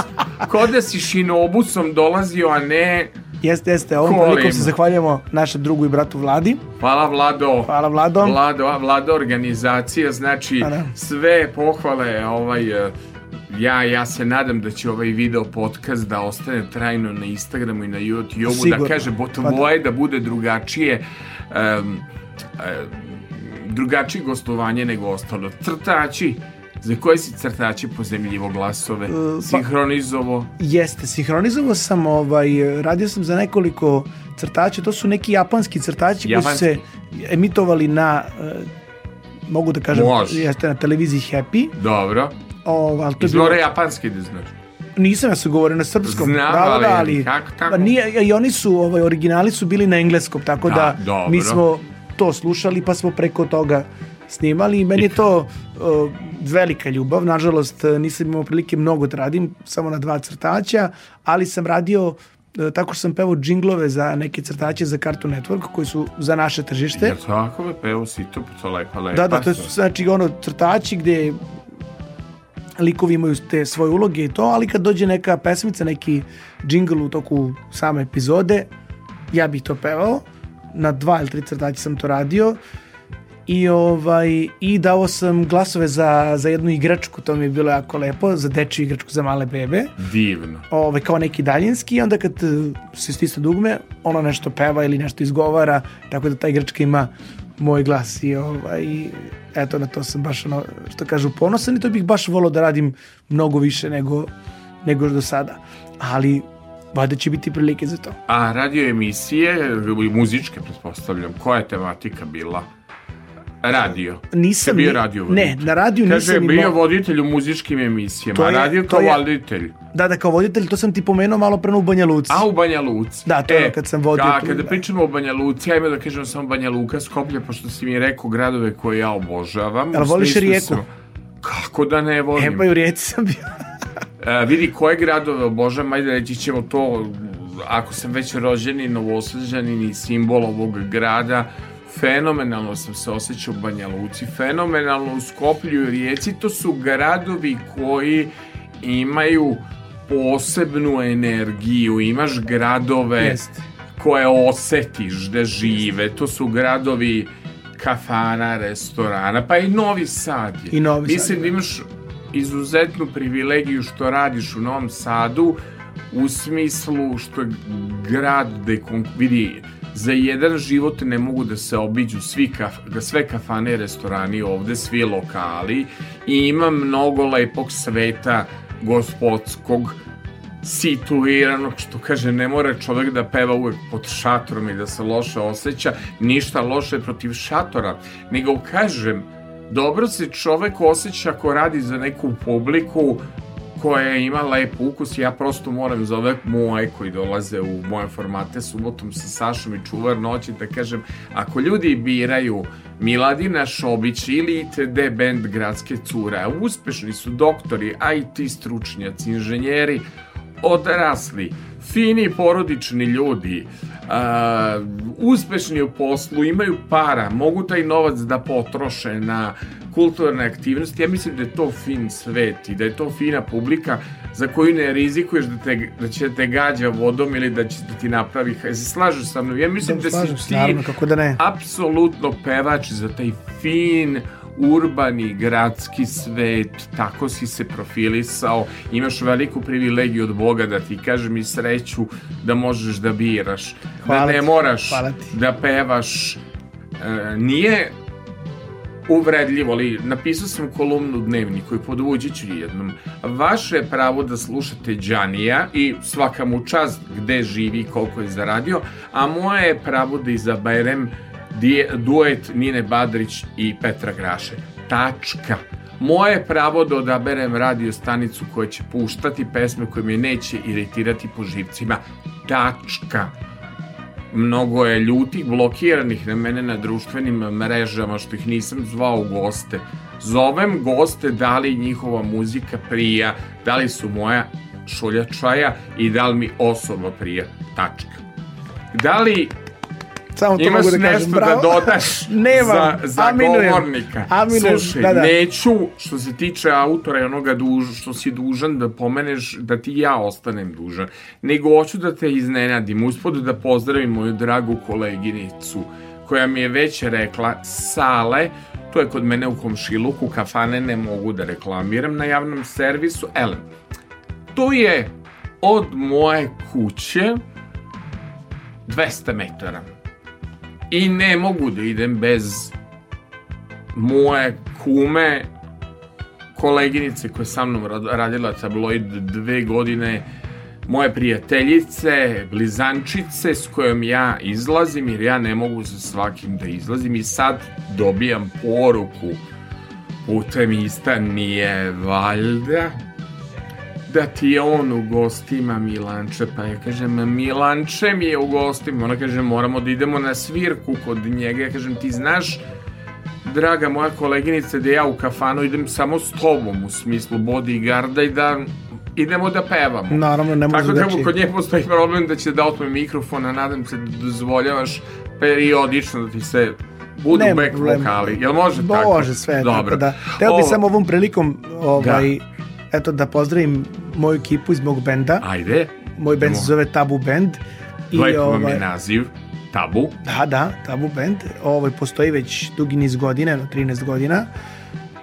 Kao da si šinoobusom dolazio, a ne... Jeste, jeste, ovom prilikom se zahvaljujemo našem drugu i bratu Vladi. Hvala Vlado. Hvala Vlado. Vlado, a Vlado organizacija, znači Pa da. sve pohvale, ovaj, e, ja, ja se nadam da će ovaj video podcast da ostane trajno na Instagramu i na YouTubeu, da kaže, bo Pa da. tvoje da bude drugačije, em, e, drugačije gostovanje nego ostalo. Crtači, za koje si crtači pozemljivo glasove? pa- Sinhronizovo? Jeste, sinhronizovao sam, ovaj, radio sam za nekoliko crtača, to su neki japanski crtači koji su Japanski? se emitovali na, e, mogu da kažem, Može. jeste na televiziji Happy. Dobro. O, ali to je bilo, Izvore japanski da znaš. nisam ja sam govorio na srpskom. Znam, ali da, ali kako tako? Pa nije, i oni su, ovaj, originali su bili na engleskom, tako da, Da, dobro. mi smo to slušali pa smo preko toga snimali i meni je to uh, velika ljubav. Nažalost, uh, nisam imao prilike mnogo da radim, samo na dva crtaća, ali sam radio uh, tako što sam pevao džinglove za neke crtaće za Cartoon Network koji su za naše tržište. Jer tako me peo si to, pa to lepa, lepa. Da, da, to su znači ono crtači gde likovi imaju te svoje uloge i to, ali kad dođe neka pesmica, neki džingl u toku same epizode, ja bih to pevao. Na dva ili tri crtaća sam to radio. I, ovaj, I dao sam glasove za, za jednu igračku, to mi je bilo jako lepo, za dečju igračku za male bebe Divno. ovaj, kao neki daljinski i onda kad eh, se stisne dugme, ona nešto peva ili nešto izgovara, tako da ta igračka ima moj glas i ovaj, eto na to sam baš ono, što kažu ponosan i to bih baš volao da radim mnogo više nego, nego do sada. Ali valjda će biti prilike za to. A radio emisije, muzičke, pretpostavljam, koja je tematika bila? Radio. Nisam bio radio Ne, voditelj? na radiju Kaže, nisam bio imao- voditelj u muzičkim emisijama, To je- radio kao je- voditelj. Da, da, kao voditelj, to sam ti pomenuo malo pre u Banja Luci. A u Banja Luci. Da, to je ono kad sam vodio A tu, kada da. pričamo o Banja Luci, ajme da kažem samo Banja Luka, Skoplje, pošto si mi rekao gradove koje ja obožavam. Jel u voliš Rijeku? sam- Kako da ne volim? E, pa i u Rijeci sam bio. [laughs] E, vidi koje gradove obožavam, ajde reći ćemo to, ako sam već rođeni novosađanin i simbol ovog grada, fenomenalno sam se osjećao u Banja Luci, fenomenalno u Skoplju i Rijeci, to su gradovi koji imaju posebnu energiju, imaš gradove Jeste. koje osetiš da žive, to su gradovi kafana, restorana, pa i Novi Sad je. I Novi Sad, Mislim da da. imaš izuzetnu privilegiju što radiš u Novom Sadu u smislu što je grad gde vidi za jedan život ne mogu da se obiđu svi kaf, da sve kafane i restorani ovde, svi lokali. I ima mnogo lepog sveta gospodskog situiranog, što kaže, ne mora čovek da peva uvek pod šatorom i da se loše osjeća, ništa loše protiv šatora, nego kažem, dobro se čovek osjeća ako radi za neku publiku koja ima lep ukus, ja prosto moram za ove moje koji dolaze u moje formate subotom sa Sašom i Čuvar noći da kažem, ako ljudi biraju Miladina Šobić ili ITD band Gradske cure, a uspešni su doktori, IT stručnjaci, inženjeri, odrasli, fini porodični ljudi, a, uspešni u poslu, imaju para, mogu taj novac da potroše na kulturne aktivnosti. Ja mislim da je to fin svet i da je to fina publika za koju ne rizikuješ da, te, da će te gađa vodom ili da će da ti napravi... Ja se slažeš sa mnom? Ja mislim da, slažem si se, ti naravno, kako da ne. apsolutno pevač za taj fin urbani gradski svet, tako si se profilisao, imaš veliku privilegiju od Boga da ti kažem i sreću da možeš da biraš, Hvala da ne ti, moraš da pevaš, e, nije uvredljivo, ali napisao sam kolumnu dnevniku i podvuđit ću jednom. Vaše je pravo da slušate Đanija i svaka mu čast gde živi i koliko je zaradio, a moje je pravo da izaberem duet Nine Badrić i Petra Graše. Tačka. Moje je pravo da odaberem radio stanicu koja će puštati pesme koje me neće iritirati po živcima. Tačka mnogo je ljutih, blokiranih na mene na društvenim mrežama što ih nisam zvao u goste. Zovem goste da li njihova muzika prija, da li su moja šoljačaja i da li mi osoba prija. Tačka. Da li Samo to imaš mogu da kažem. nešto da Bravo. dodaš [laughs] Nemam. za, za Aminujem. govornika? Aminujem, Slušaj, da, da. neću, što se tiče autora i onoga duž, što si dužan da pomeneš da ti ja ostanem dužan, nego hoću da te iznenadim, uspod da pozdravim moju dragu koleginicu, koja mi je već rekla, Sale, to je kod mene u komšiluku, kafane ne mogu da reklamiram na javnom servisu, ele, to je od moje kuće 200 metara. I ne mogu da idem bez moje kume, koleginice koja sa mnom rad- radila tabloid dve godine, moje prijateljice, blizančice s kojom ja izlazim, jer ja ne mogu sa svakim da izlazim. I sad dobijam poruku putem ista nije valjda da ti je on u gostima Milanče, pa ja kažem Milanče mi je u gostima, ona kaže moramo da idemo na svirku kod njega, ja kažem ti znaš draga moja koleginica da ja u kafanu idem samo s tobom u smislu bodyguarda i da idemo da pevamo. Naravno, ne može Tako da drugačije. kod nje postoji problem da će da otme mikrofon, a nadam se da dozvoljavaš periodično da ti se budu Nema back problema. vokali. Jel može tako? Može sve, Dobro. tako da. Teo bi Ovo- samo ovom prilikom ovaj, eto da pozdravim moju ekipu iz mog benda. Ajde, Moj bend se zove Tabu Band. I, lep vam ovaj, je naziv. Tabu. Da, da, Tabu Band. Ovaj, postoji već dugi niz godina, jedno 13 godina.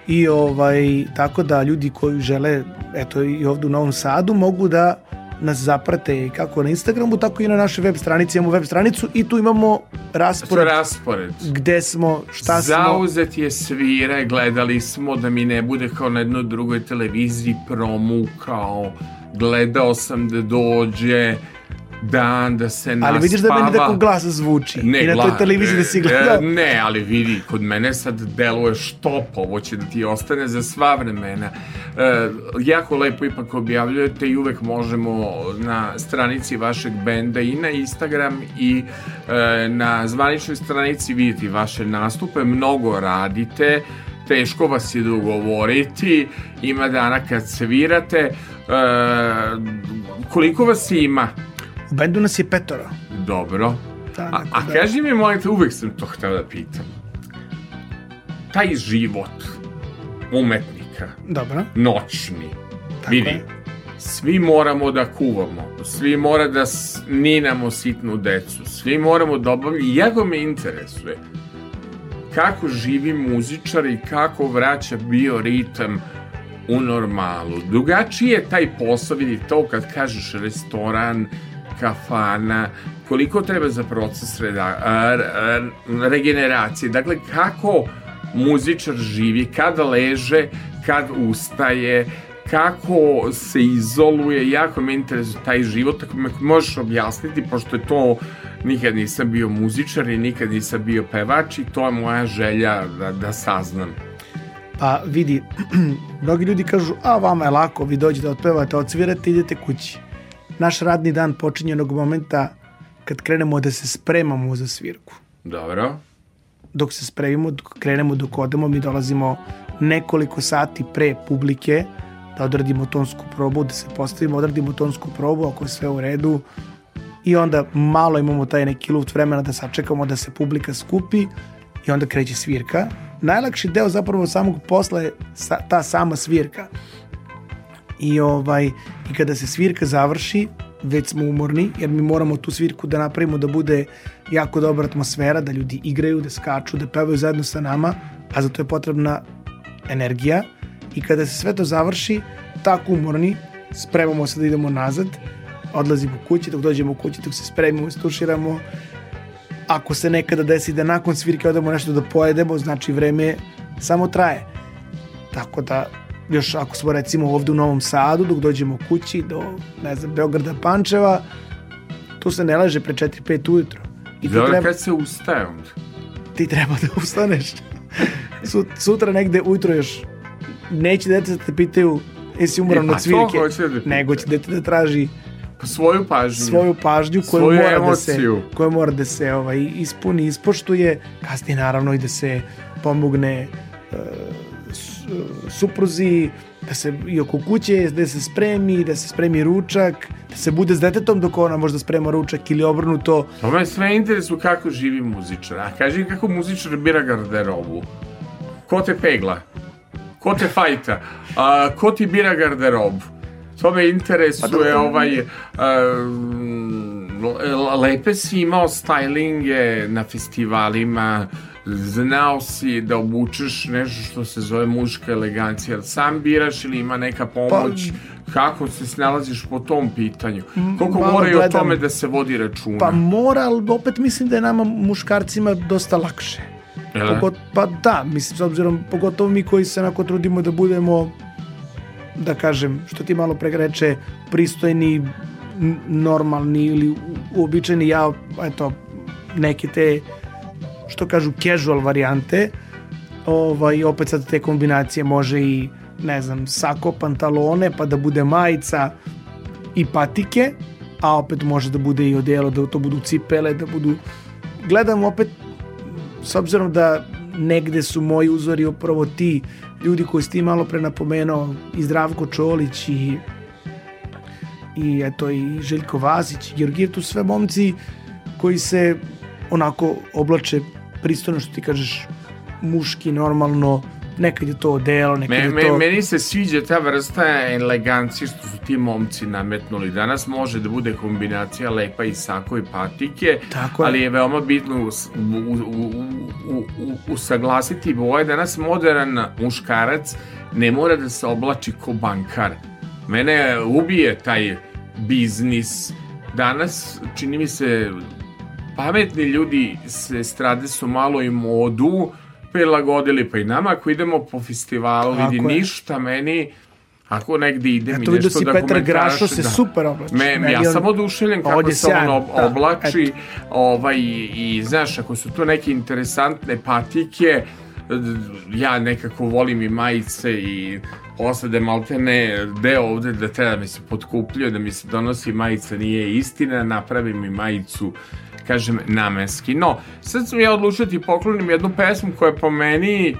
I ovaj, tako da ljudi koji žele, eto i ovde u Novom Sadu, mogu da nas zaprate i kako na Instagramu, tako i na našoj web stranici. Imamo web stranicu i tu imamo raspored raspored. gde smo, šta smo. Zauzet je svire, gledali smo da mi ne bude kao na jednoj drugoj televiziji promukao, gledao sam da dođe dan da se naspava. Ali vidiš da meni tako glas zvuči. I na toj televiziji da si e, gledao. e, Ne, ali vidi, kod mene sad deluje štop, ovo će da ti ostane za sva vremena. E, jako lepo ipak objavljujete i uvek možemo na stranici vašeg benda i na Instagram i e, na zvaničnoj stranici vidjeti vaše nastupe, mnogo radite, teško vas je dogovoriti, ima dana kad svirate, e, koliko vas ima? U bendu nas je petoro. Dobro. Da, A, a da. kaži mi, molim te, uvek sam to hteo da pitam. Taj život umetnika, Dobro. noćni, Tako vidi, je. svi moramo da kuvamo, svi mora da ninamo sitnu decu, svi moramo da obavljamo, i jako me interesuje kako živi muzičar i kako vraća bioritam u normalu. Drugačiji je taj posao, vidi to kad kažeš restoran, kafana, koliko treba za proces reda, regeneracije. Dakle, kako muzičar živi, kada leže, kad ustaje, kako se izoluje, jako me interesuje taj život, ako me možeš objasniti, pošto je to, nikad nisam bio muzičar i nikad nisam bio pevač i to je moja želja da, da saznam. Pa vidi, [clears throat] mnogi ljudi kažu, a vama je lako, vi dođete, otpevate, odsvirate, idete kući. Naš radni dan počinje onog momenta kad krenemo da se spremamo za svirku. Dobro. Dok se spremimo, dok krenemo, dok odemo, mi dolazimo nekoliko sati pre publike da odradimo tonsku probu, da se postavimo, odradimo tonsku probu, ako je sve u redu, i onda malo imamo taj neki luft vremena da sačekamo da se publika skupi i onda kreće svirka. Najlakši deo zapravo samog posla je sa, ta sama svirka. I ovaj i kada se svirka završi, već smo umorni, jer mi moramo tu svirku da napravimo da bude jako dobra atmosfera, da ljudi igraju, da skaču, da pevaju zajedno sa nama, a za to je potrebna energija. I kada se sve to završi, tako umorni, spremamo se da idemo nazad, odlazimo kući, dok dođemo kući, dok se spremimo, istuširamo, ako se nekada desi da nakon svirke odemo nešto da pojedemo, znači vreme samo traje. Tako da, još ako smo recimo ovde u Novom Sadu, dok dođemo kući do, ne znam, Beograda, Pančeva, tu se ne leže pre 4-5 ujutro. I ti treba, kad se ustaje onda? ti treba da ustaneš. Su, sutra negde ujutro još neće dete da te pitaju jesi umoran E, pa od svirke, hoće da nego će dete da traži Pa svoju pažnju. svoju pažnju koju Svoju mora da se emociju. koja mora da se ovaj ispuni, ispoštuje, kasnije naravno i da se pomogne su- supruzi, da se i oko kuće, da se spremi, da se spremi ručak, da se bude s detetom dok ona možda sprema ručak ili obrnuto. Pa me sve interesuje kako živi muzičar. A kaži kako muzičar bira garderobu. Ko te pegla? Ko te fajta? A, ko ti bira garderobu? To me interesuje ovaj... A, lepe si imao stylinge na festivalima, znao si da obučeš nešto što se zove muška elegancija. Sam biraš ili ima neka pomoć? Kako se snalaziš po tom pitanju? Koliko mora i o tome da se vodi računa? Pa mora, ali opet mislim da je nama muškarcima dosta lakše. Pogot, pa da, mislim, s obzirom, pogotovo mi koji se onako trudimo da budemo, da kažem, što ti malo pre reče, pristojni, normalni ili u- uobičajeni, ja, eto, neke te, što kažu, casual varijante, ovaj, opet sad te kombinacije može i ne znam, sako, pantalone, pa da bude majica i patike, a opet može da bude i odelo, da to budu cipele, da budu... Gledam opet, s obzirom da negde su moji uzori upravo ti ljudi koji si ti malo pre napomenuo, i Zdravko Čolić i i eto i Željko Vasić i Georgijev, tu sve momci koji se onako oblače pristojno što ti kažeš muški normalno nekad je to odelo, nekad Me, je me, to... meni se sviđa ta vrsta elegancije što su ti momci nametnuli. Danas može da bude kombinacija lepa i sako i patike, Tako je. ali je veoma bitno us- u, u, u, u, usaglasiti boje. Danas modern muškarac ne mora da se oblači ko bankar. Mene ubije taj biznis. Danas, čini mi se, pametni ljudi se strade su malo i modu prilagodili, pa i nama ako idemo po festivalu, Tako vidi je. ništa meni Ako negde idem Eto, i nešto da Petar Grašo se super oblači. Me, Meni ja sam oduševljen kako se on sjajan, ob, da, oblači eto. ovaj, i, znaš, ako su to neke interesantne patike, ja nekako volim i majice i posle maltene deo ovde da treba da mi se potkupljuje, da mi se donosi majica nije istina, napravim i majicu kažem namenski. No, sad sam ja odlučio da ti poklonim jednu pesmu koja je po meni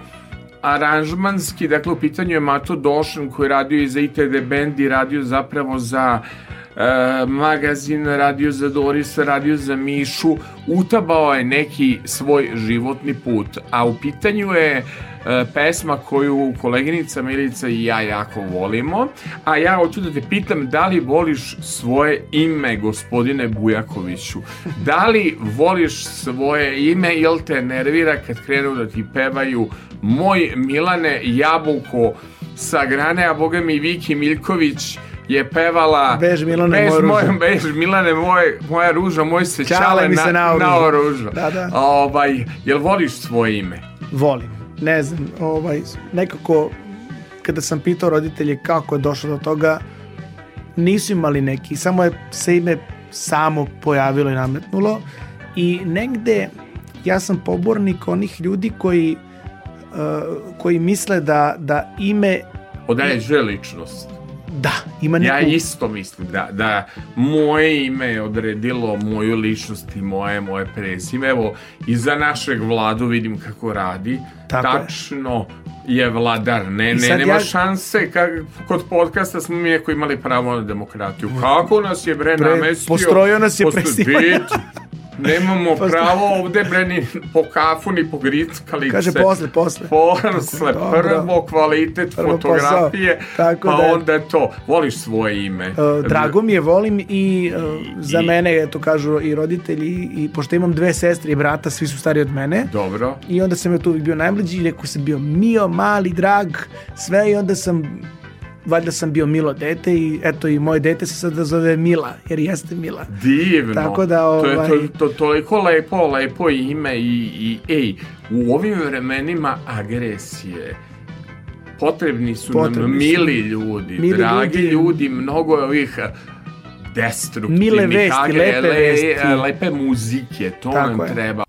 aranžmanski, dakle u pitanju je Mato Došan koji radio i za ITD Band i radio zapravo za magazin, radio za Dorisa, radio za Mišu, utabao je neki svoj životni put, a u pitanju je e, pesma koju koleginica Milica i ja jako volimo, a ja hoću da te pitam da li voliš svoje ime, gospodine Bujakoviću? Da li voliš svoje ime ili te nervira kad krenu da ti pevaju Moj Milane Jabuko sa grane, a boga mi Viki Miljković je pevala Bež, Milane, moja moj, ruža. Bež Milane moj, moja ruža Moj se Ćale čale mi se na, naoruža. naoruža Da, da. Ovaj, jel voliš svoje ime? volim. Ne znam, ovaj, nekako kada sam pitao roditelje kako je došlo do toga, nisu imali neki, samo je se ime samo pojavilo i nametnulo i negde ja sam pobornik onih ljudi koji uh, koji misle da, da ime Određuje ličnost da, ima neku Ja isto mislim da, da moje ime je odredilo moju ličnost i moje, moje prezime. Evo, i za našeg vladu vidim kako radi. Tako je. Tačno je vladar. Ne, ne, sad nema ja- šanse. Kak, kod podcasta smo mi imali pravo na demokratiju. Kako nas je bre Pre- namestio? postrojio nas je. Bit, Nemamo pravo ovde bre ni po kafu ni po grickalice. Kaže posle, posle. Posle, prvo kvalitet Prvo fotografije, posao. Tako pa da- onda to. Voliš svoje ime? Uh, drago mi je, volim i uh, za I- mene, eto kažu i roditelji, i pošto imam dve sestre i brata, svi su stariji od mene, Dobro. i onda sam ja tu uvijek bio najmlađi i rekao sam bio Mio, mali, drag, sve i onda sam valjda sam bio Milo dete i eto i moje dete se sada zove Mila, jer jeste Mila. Divno. Tako da, To je ovaj- to, to, toliko lepo, lepo ime i, i ej, u ovim vremenima agresije potrebni su Potrebni nam su. mili ljudi, Mili dragi ljudi. ljudi, mnogo je ovih eh, destruktivnih Mile vesti, lepe le- vesti. lepe muzike, to Tako nam je. treba.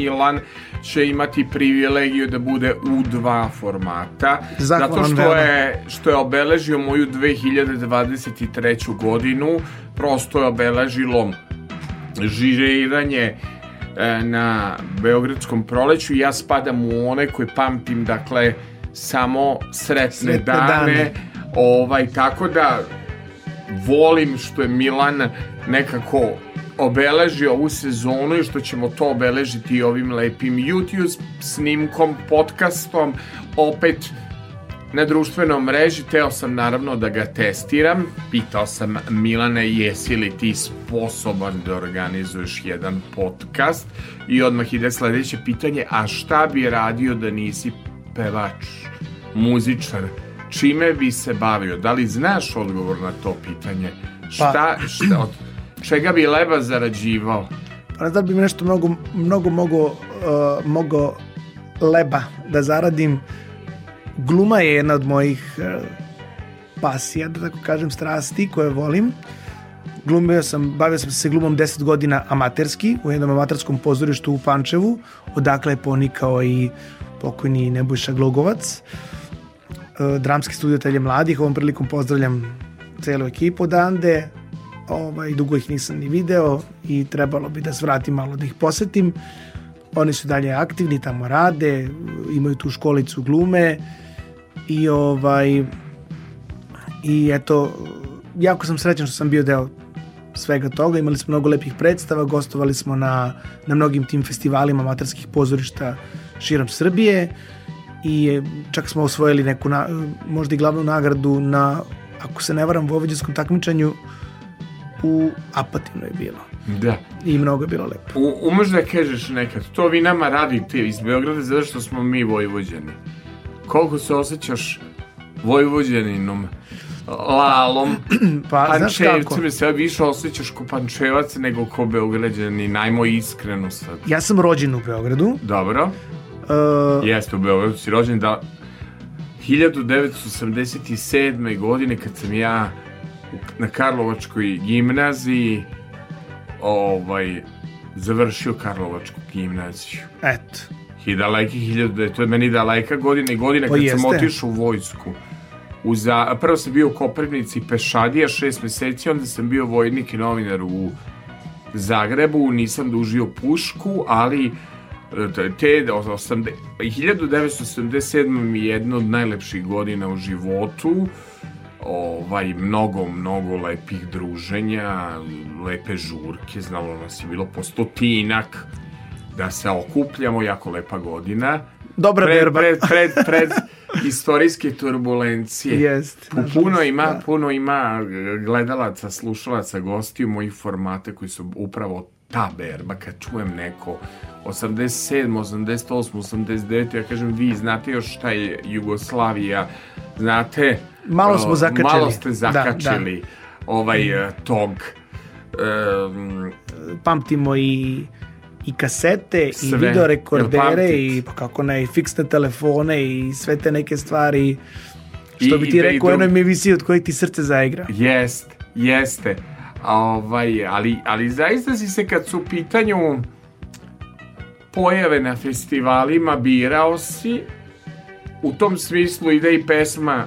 Milan će imati privilegiju da bude u dva formata Zahvalan zato što je što je obeležio moju 2023. godinu prosto je obeležilo žiriranje e, na Beogradskom proleću ja spadam u one koje pamtim dakle samo sretne, Sretne dane, dane. ovaj tako da volim što je Milan nekako obeležio ovu sezonu i što ćemo to obeležiti i ovim lepim YouTube snimkom, podcastom, opet na društvenom mreži, teo sam naravno da ga testiram, pitao sam Milane jesi li ti sposoban da organizuješ jedan podcast i odmah ide sledeće pitanje, a šta bi radio da nisi pevač, muzičar, čime bi se bavio? Da li znaš odgovor na to pitanje? Šta, šta od čega bi leba zarađivao? Pa ne znam bi nešto mnogo, mnogo mogo, uh, mogo leba da zaradim. Gluma je jedna od mojih uh, pasija, da tako kažem, strasti koje volim. Glumio sam, bavio sam se glumom 10 godina amaterski u jednom amaterskom pozorištu u Pančevu, odakle je ponikao i pokojni Nebojša Glogovac. Uh, dramski studio Telje mladih, ovom prilikom pozdravljam celu ekipu odande, ovaj, dugo ih nisam ni video i trebalo bi da svratim malo da ih posetim. Oni su dalje aktivni, tamo rade, imaju tu školicu glume i ovaj i eto jako sam srećan što sam bio deo svega toga, imali smo mnogo lepih predstava, gostovali smo na, na mnogim tim festivalima amaterskih pozorišta širom Srbije i čak smo osvojili neku na, možda i glavnu nagradu na ako se ne varam vojvođanskom takmičenju u Apatinu je bilo Da. i mnogo je bilo lepo. U, umeš da kažeš nekad, to vi nama radite iz Beograda zato što smo mi vojvođani. Koliko se osjećaš vojvođaninom, lalom, [clears throat] Pa, pančevcem, se više osjećaš ko pančevac nego ko beograđani, najmo iskreno sad. Ja sam rođen u Beogradu. Dobro, Uh, jeste u Beogradu si rođen da 1987. godine kad sam ja na Karlovačkoj gimnaziji ovaj završio Karlovačku gimnaziju. eto. I daleki hiljadu, to je meni daleka godina i godina Pa kad sam otišao u vojsku. U za, prvo sam bio u Koprivnici pešadija šest meseci, onda sam bio vojnik i novinar u Zagrebu, nisam dužio pušku, ali e, te osam- 1987. mi je jedna od najlepših godina u životu ovaj, mnogo, mnogo lepih druženja, lepe žurke, znalo nas je bilo po stotinak, da se okupljamo, jako lepa godina. Dobra Pred, berba. pred, pred, pred istorijske turbulencije. Jest, nažalost, Puno ima, da. puno ima gledalaca, slušalaca, gostiju mojih formata koji su upravo ta berba, kad čujem neko 87, 88, 89, ja kažem, vi znate još šta je Jugoslavija, znate... Malo smo zakačili. Malo ste Da, zakačili ovaj eh, tog... em, Pamtimo i i kasete i Sve. video Jel rekordere pamtite? i pa kako ne i fiksne telefone i sve te neke stvari što I- bi i ti da rekao u jednoj emisiji od kojih ti srce zaigra. Jest, jeste. A Ovaj, ali, ali zaista si se kad su u pitanju pojave na festivalima birao si u tom smislu ide i pesma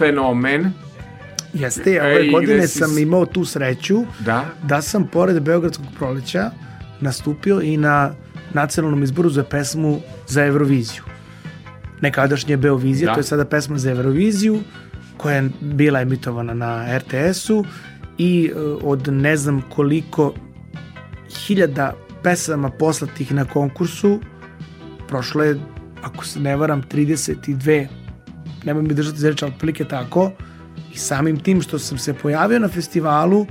Fenomen Jeste, E, ove godine si sam imao tu sreću da, da sam pored Beogradskog proleća nastupio i na nacionalnom izboru za pesmu za Euroviziju. Nekadašnje Beovizija, Da. to je sada pesma za Euroviziju koja je bila emitovana na RTS-u i e, od ne znam koliko hiljada pesama poslatih na konkursu prošlo je, ako se ne varam, 32 nemoj mi držati za reč, ali otprilike tako i samim tim što sam se pojavio na festivalu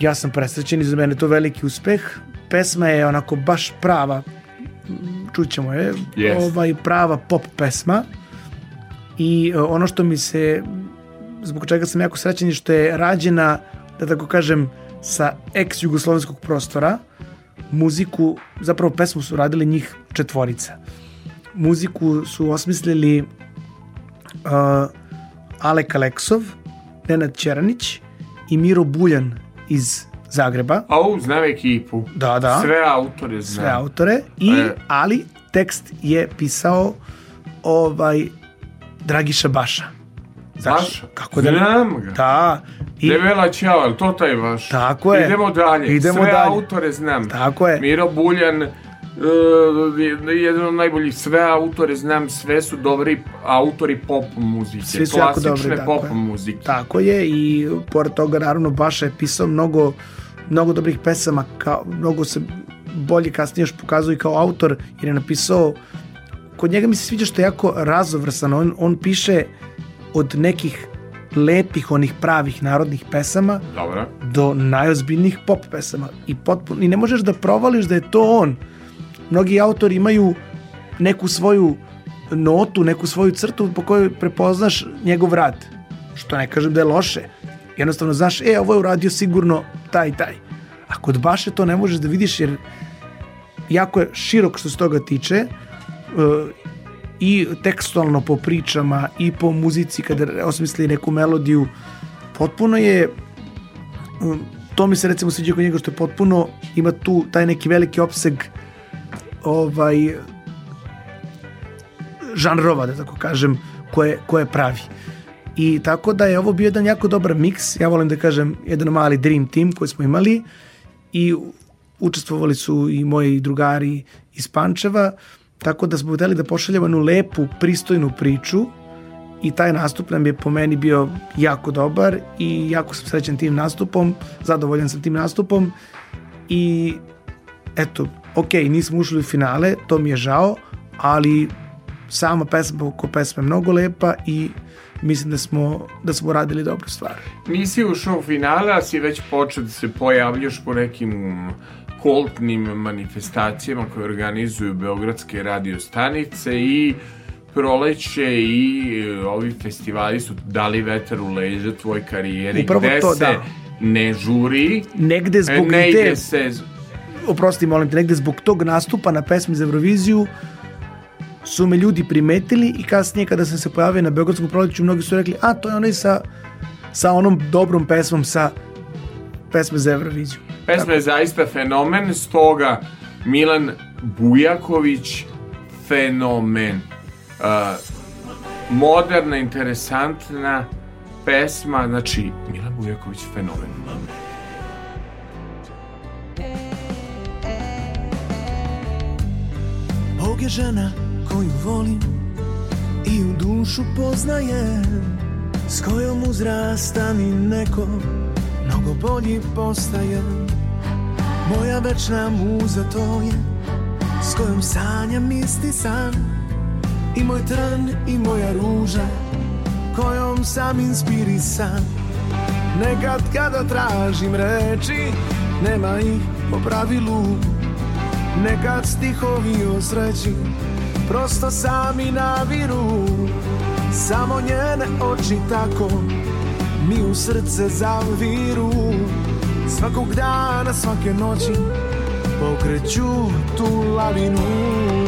ja sam presrećen i za mene to veliki uspeh. Pesma je onako baš prava, čućemo je, Yes. ovaj, prava pop pesma i e, ono što mi se, zbog čega sam jako srećan je što je rađena, da tako kažem, sa ex-jugoslovenskog prostora, muziku, zapravo pesmu su radili njih četvorica. Muziku su osmislili uh, Alek Aleksov, Nenad Ćeranić i Miro Buljan iz Zagreba. Au, znam ekipu. Da, da. Sve autore znam. sve autore i E. ali tekst je pisao ovaj Dragiša Baša. Znaš, Baša? Kako da Znam ga. Da. I, Debela Ćao, to taj vaš? Tako je. Idemo dalje. Idemo sve dalje. autore znam. Tako je. Miro Buljan, uh, jedan od najboljih, sve autore znam, sve su dobri autori pop muzike. Svi su jako klasične dobri, tako pop je. muzike. Tako je i pored toga naravno Baša je pisao mnogo mnogo dobrih pesama, kao, mnogo se bolje kasnije još pokazuje kao autor jer je napisao kod njega mi se sviđa što je jako razovrsan on, on piše od nekih lepih onih pravih narodnih pesama Dobro. do najozbiljnijih pop pesama i potpuno i ne možeš da provališ da je to on mnogi autori imaju neku svoju notu, neku svoju crtu po kojoj prepoznaš njegov rad što ne kažem da je loše. Jednostavno znaš, e, ovo je uradio sigurno taj taj. A kod Baše to ne možeš da vidiš jer jako je širok što se toga tiče e, i tekstualno po pričama i po muzici kada osmisli neku melodiju. Potpuno je um, to mi se recimo sviđa kod njega što je potpuno ima tu taj neki veliki opseg ovaj žanrova da tako kažem koje, koje pravi. I tako da je ovo bio jedan jako dobar miks. Ja volim da kažem jedan mali dream team koji smo imali i učestvovali su i moji drugari iz Pančeva. Tako da smo hteli da pošaljemo jednu lepu pristojnu priču i taj nastup nam je po meni bio jako dobar i jako sam srećan tim nastupom, zadovoljan sam tim nastupom i eto, ok, nismo ušli u finale, to mi je žao, ali sama pesma ko pesma je mnogo lepa i mislim da smo, da smo radili dobru stvar. Nisi ušao u finale, a si već počeo da se pojavljaš po nekim kultnim manifestacijama koje organizuju Beogradske radio stanice i proleće i e, ovi festivali su dali vetar u leđa tvoj karijeri Upravo gde to, se da. ne žuri Negde zbog ne ide se oprosti molim te, negde zbog tog nastupa na pesmi za Euroviziju su me ljudi primetili i kasnije kada sam se pojavio na Beogradskom proleću mnogi su rekli, a to je onaj sa, sa onom dobrom pesmom sa pesme za Euroviziju. Pesma je zaista fenomen, stoga Milan Bujaković fenomen. Uh, moderna, interesantna pesma, znači Milan Bujaković fenomen. Bog je žena koju volim i u dušu poznajem S kojom uzrasta mi neko mnogo bolji postaje. Moja večna muza to je S kojom sanjam isti san. I moj trn i moja ruža Kojom sam inspirisan. Nekad kada tražim reči Nema ih po pravilu Nekad stihovi o sreći Prosto sami naviru. Samo njene oči tako Mi u srce zaviru. Svakog dana, svake noći Pokreću tu lavinu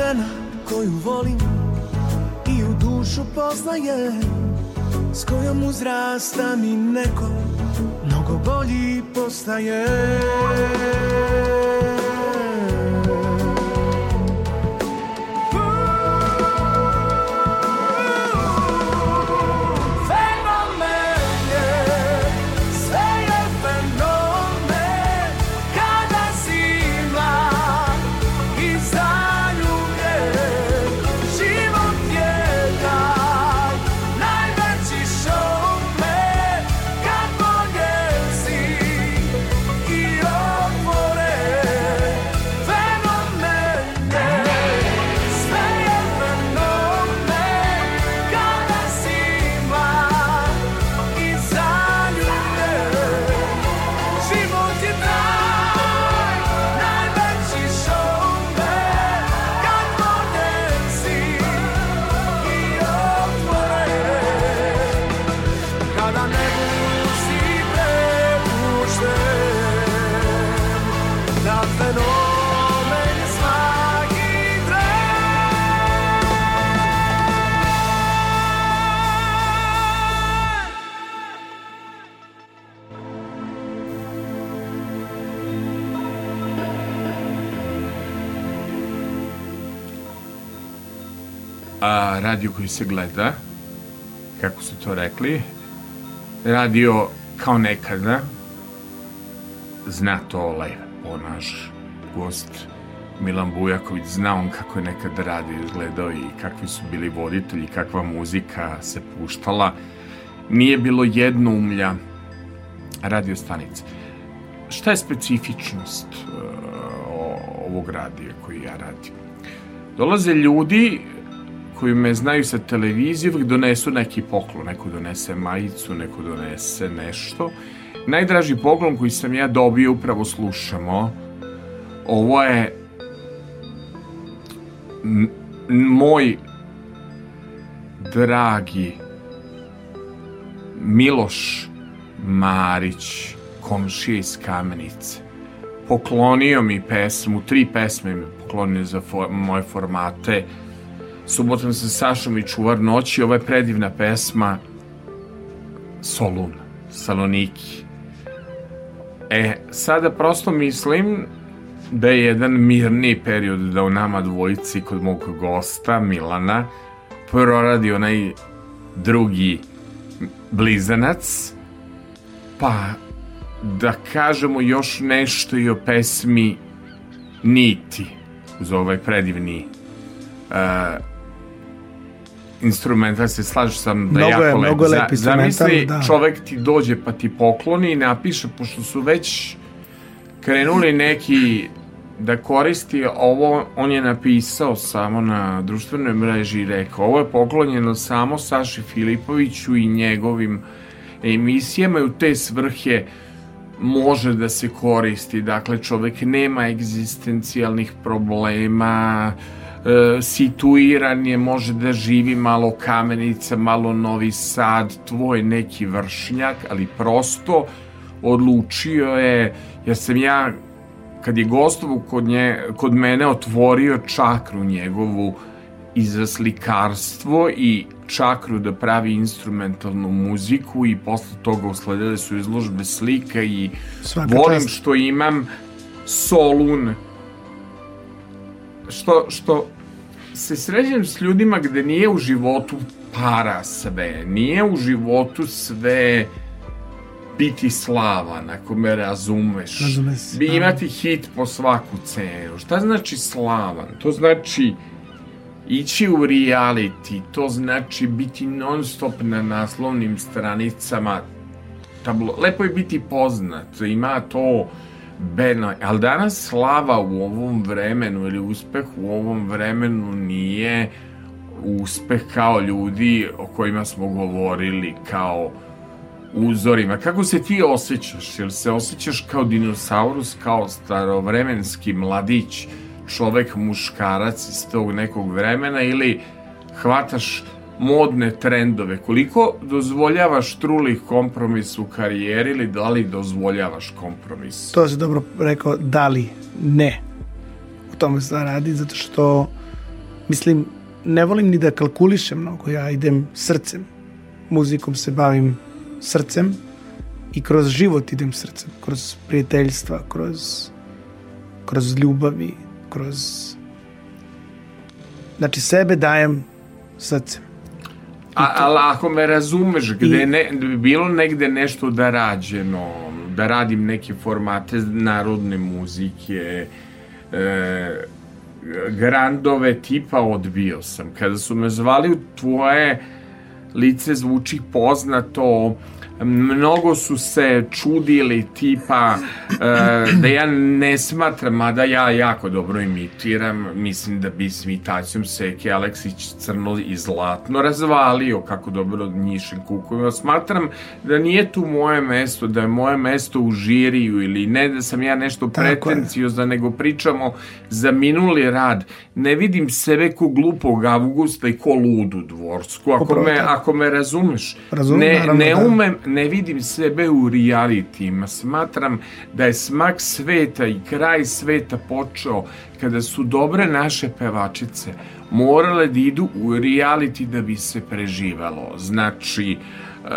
žena koju volim i u dušu poznajem S kojom uzrasta mi neko mnogo bolji postaje radio koji se gleda, kako su to rekli, radio kao nekada, zna to lepo naš gost Milan Bujaković, zna on kako je nekad radio izgledao i kakvi su bili voditelji, kakva muzika se puštala. Nije bilo jedno umlja radio stanice. Šta je specifičnost uh, ovog radija koji ja radim? Dolaze ljudi koji me znaju sa televizije, uvijek donesu neki poklon, neko donese majicu, neko donese nešto. Najdraži poklon koji sam ja dobio, upravo slušamo, ovo je moj dragi Miloš Marić, komšija iz Kamenice. Poklonio mi pesmu, tri pesme mi poklonio za for, moje formate. Subotom sa Sašom i Čuvar noći, ovo je predivna pesma Solun, Saloniki. E, sada prosto mislim da je jedan mirni period da u nama dvojici kod mog gosta Milana proradi onaj drugi blizanac pa da kažemo još nešto i o pesmi Niti uz ovaj predivni uh, instrumental se slažeš sam da Mnogo je, jako mnogo lep. je lep instrumental, Zamisli da. čovek ti dođe pa ti pokloni i napiše pošto su već krenuli neki da koristi ovo, on je napisao samo na društvenoj mreži i rekao ovo je poklonjeno samo Saši Filipoviću i njegovim emisijama i u te svrhe može da se koristi. Dakle, čovek nema egzistencijalnih problema, e, situiran je, može da živi malo Kamenica, malo Novi Sad, tvoj neki vršnjak, ali prosto odlučio je, jer sam ja kad je gostovu kod, nje, kod mene otvorio čakru njegovu i za slikarstvo i čakru da pravi instrumentalnu muziku i posle toga usledile su izložbe slika i Svaka volim čast. što imam solun što, što se sređem s ljudima gde nije u životu para sve, nije u životu sve biti slavan, ako me razumeš. Razume se, Bi da. imati hit po svaku cenu. Šta znači slavan? To znači ići u reality, to znači biti non stop na naslovnim stranicama tablo. Lepo je biti poznat, ima to beno, ali danas slava u ovom vremenu ili uspeh u ovom vremenu nije uspeh kao ljudi o kojima smo govorili, kao uzorima. Kako se ti osjećaš? Jel se osjećaš kao dinosaurus, kao starovremenski mladić, čovek, muškarac iz tog nekog vremena ili hvataš modne trendove? Koliko dozvoljavaš trulih kompromis u karijeri ili da li dozvoljavaš kompromis? To se dobro rekao, da li, ne. U tome se radi, zato što, mislim, ne volim ni da kalkulišem mnogo, ja idem srcem. Muzikom se bavim srcem i kroz život idem srcem, kroz prijateljstva, kroz, kroz ljubavi, kroz... Znači, sebe dajem srcem. A, ali ako me razumeš, gde je ne, bi bilo negde nešto da rađeno, da radim neke formate narodne muzike, e, grandove tipa odbio sam. Kada su me zvali u tvoje lice zvuči poznato, mnogo su se čudili tipa e, da ja ne smatram, mada ja jako dobro imitiram, mislim da bi s imitacijom Seke Aleksić crno i zlatno razvalio kako dobro njišem kukovima. Smatram da nije tu moje mesto, da je moje mesto u žiriju ili ne da sam ja nešto pretenciozno, nego pričamo za minuli rad. Ne vidim sebe ko glupog Augusta i ko ludu dvorsku. Ako Upravo me, tako. ako me razumeš, Razumem, ne, naravno, ne da. umem, ne vidim sebe u realitijima. Smatram da je smak sveta i kraj sveta počeo kada su dobre naše pevačice morale da idu u reality da bi se preživalo. Znači, e,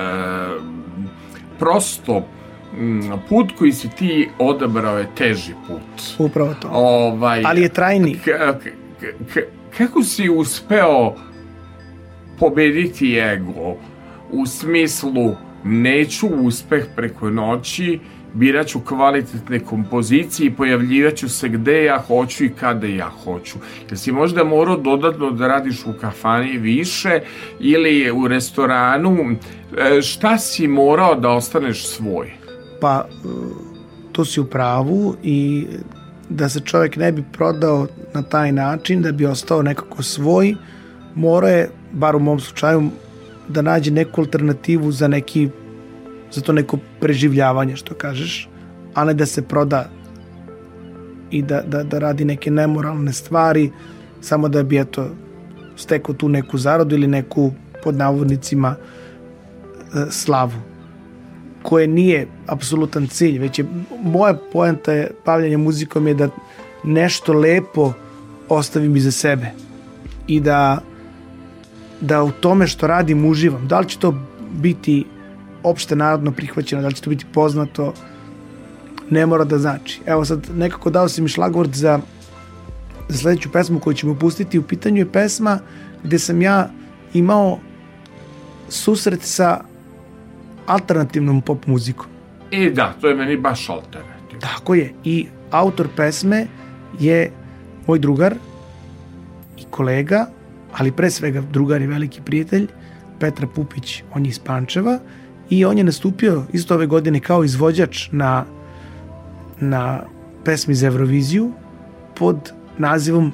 prosto mm, put koji si ti odabrao je teži put. Upravo to. Ovaj, Ali je trajni. K- k- k- kako si uspeo pobediti ego u smislu neću uspeh preko noći, biraću kvalitetne kompozicije i pojavljivaću se gde ja hoću i kada ja hoću. Jel si možda morao dodatno da radiš u kafani više ili u restoranu? E, Šta si morao da ostaneš svoj? Pa, e, to si u pravu i da se čovjek ne bi prodao na taj način, da bi ostao nekako svoj, mora je, bar u mom slučaju, da nađe neku alternativu za neki za to neko preživljavanje, što kažeš, a ne da se proda i da, da, da radi neke nemoralne stvari samo da bi eto stekao tu neku zaradu ili neku pod navodnicima e, slavu koje nije apsolutan cilj, već je moja poenta je bavljanje muzikom je da nešto lepo ostavim iza sebe i da da u tome što radim uživam. Da li će to biti opšte narodno prihvaćeno, da li će to biti poznato, ne mora da znači. Evo sad, nekako dao si mi šlagvord za, za sledeću pesmu koju ćemo pustiti. U pitanju je pesma gde sam ja imao susret sa alternativnom pop muzikom. E da, to je meni baš alternativno. Tako je. I autor pesme je moj drugar i kolega, ali pre svega drugar i veliki prijatelj, Petra Pupić, on je iz Pančeva i on je nastupio isto ove godine kao izvođač na, na pesmi za Euroviziju pod nazivom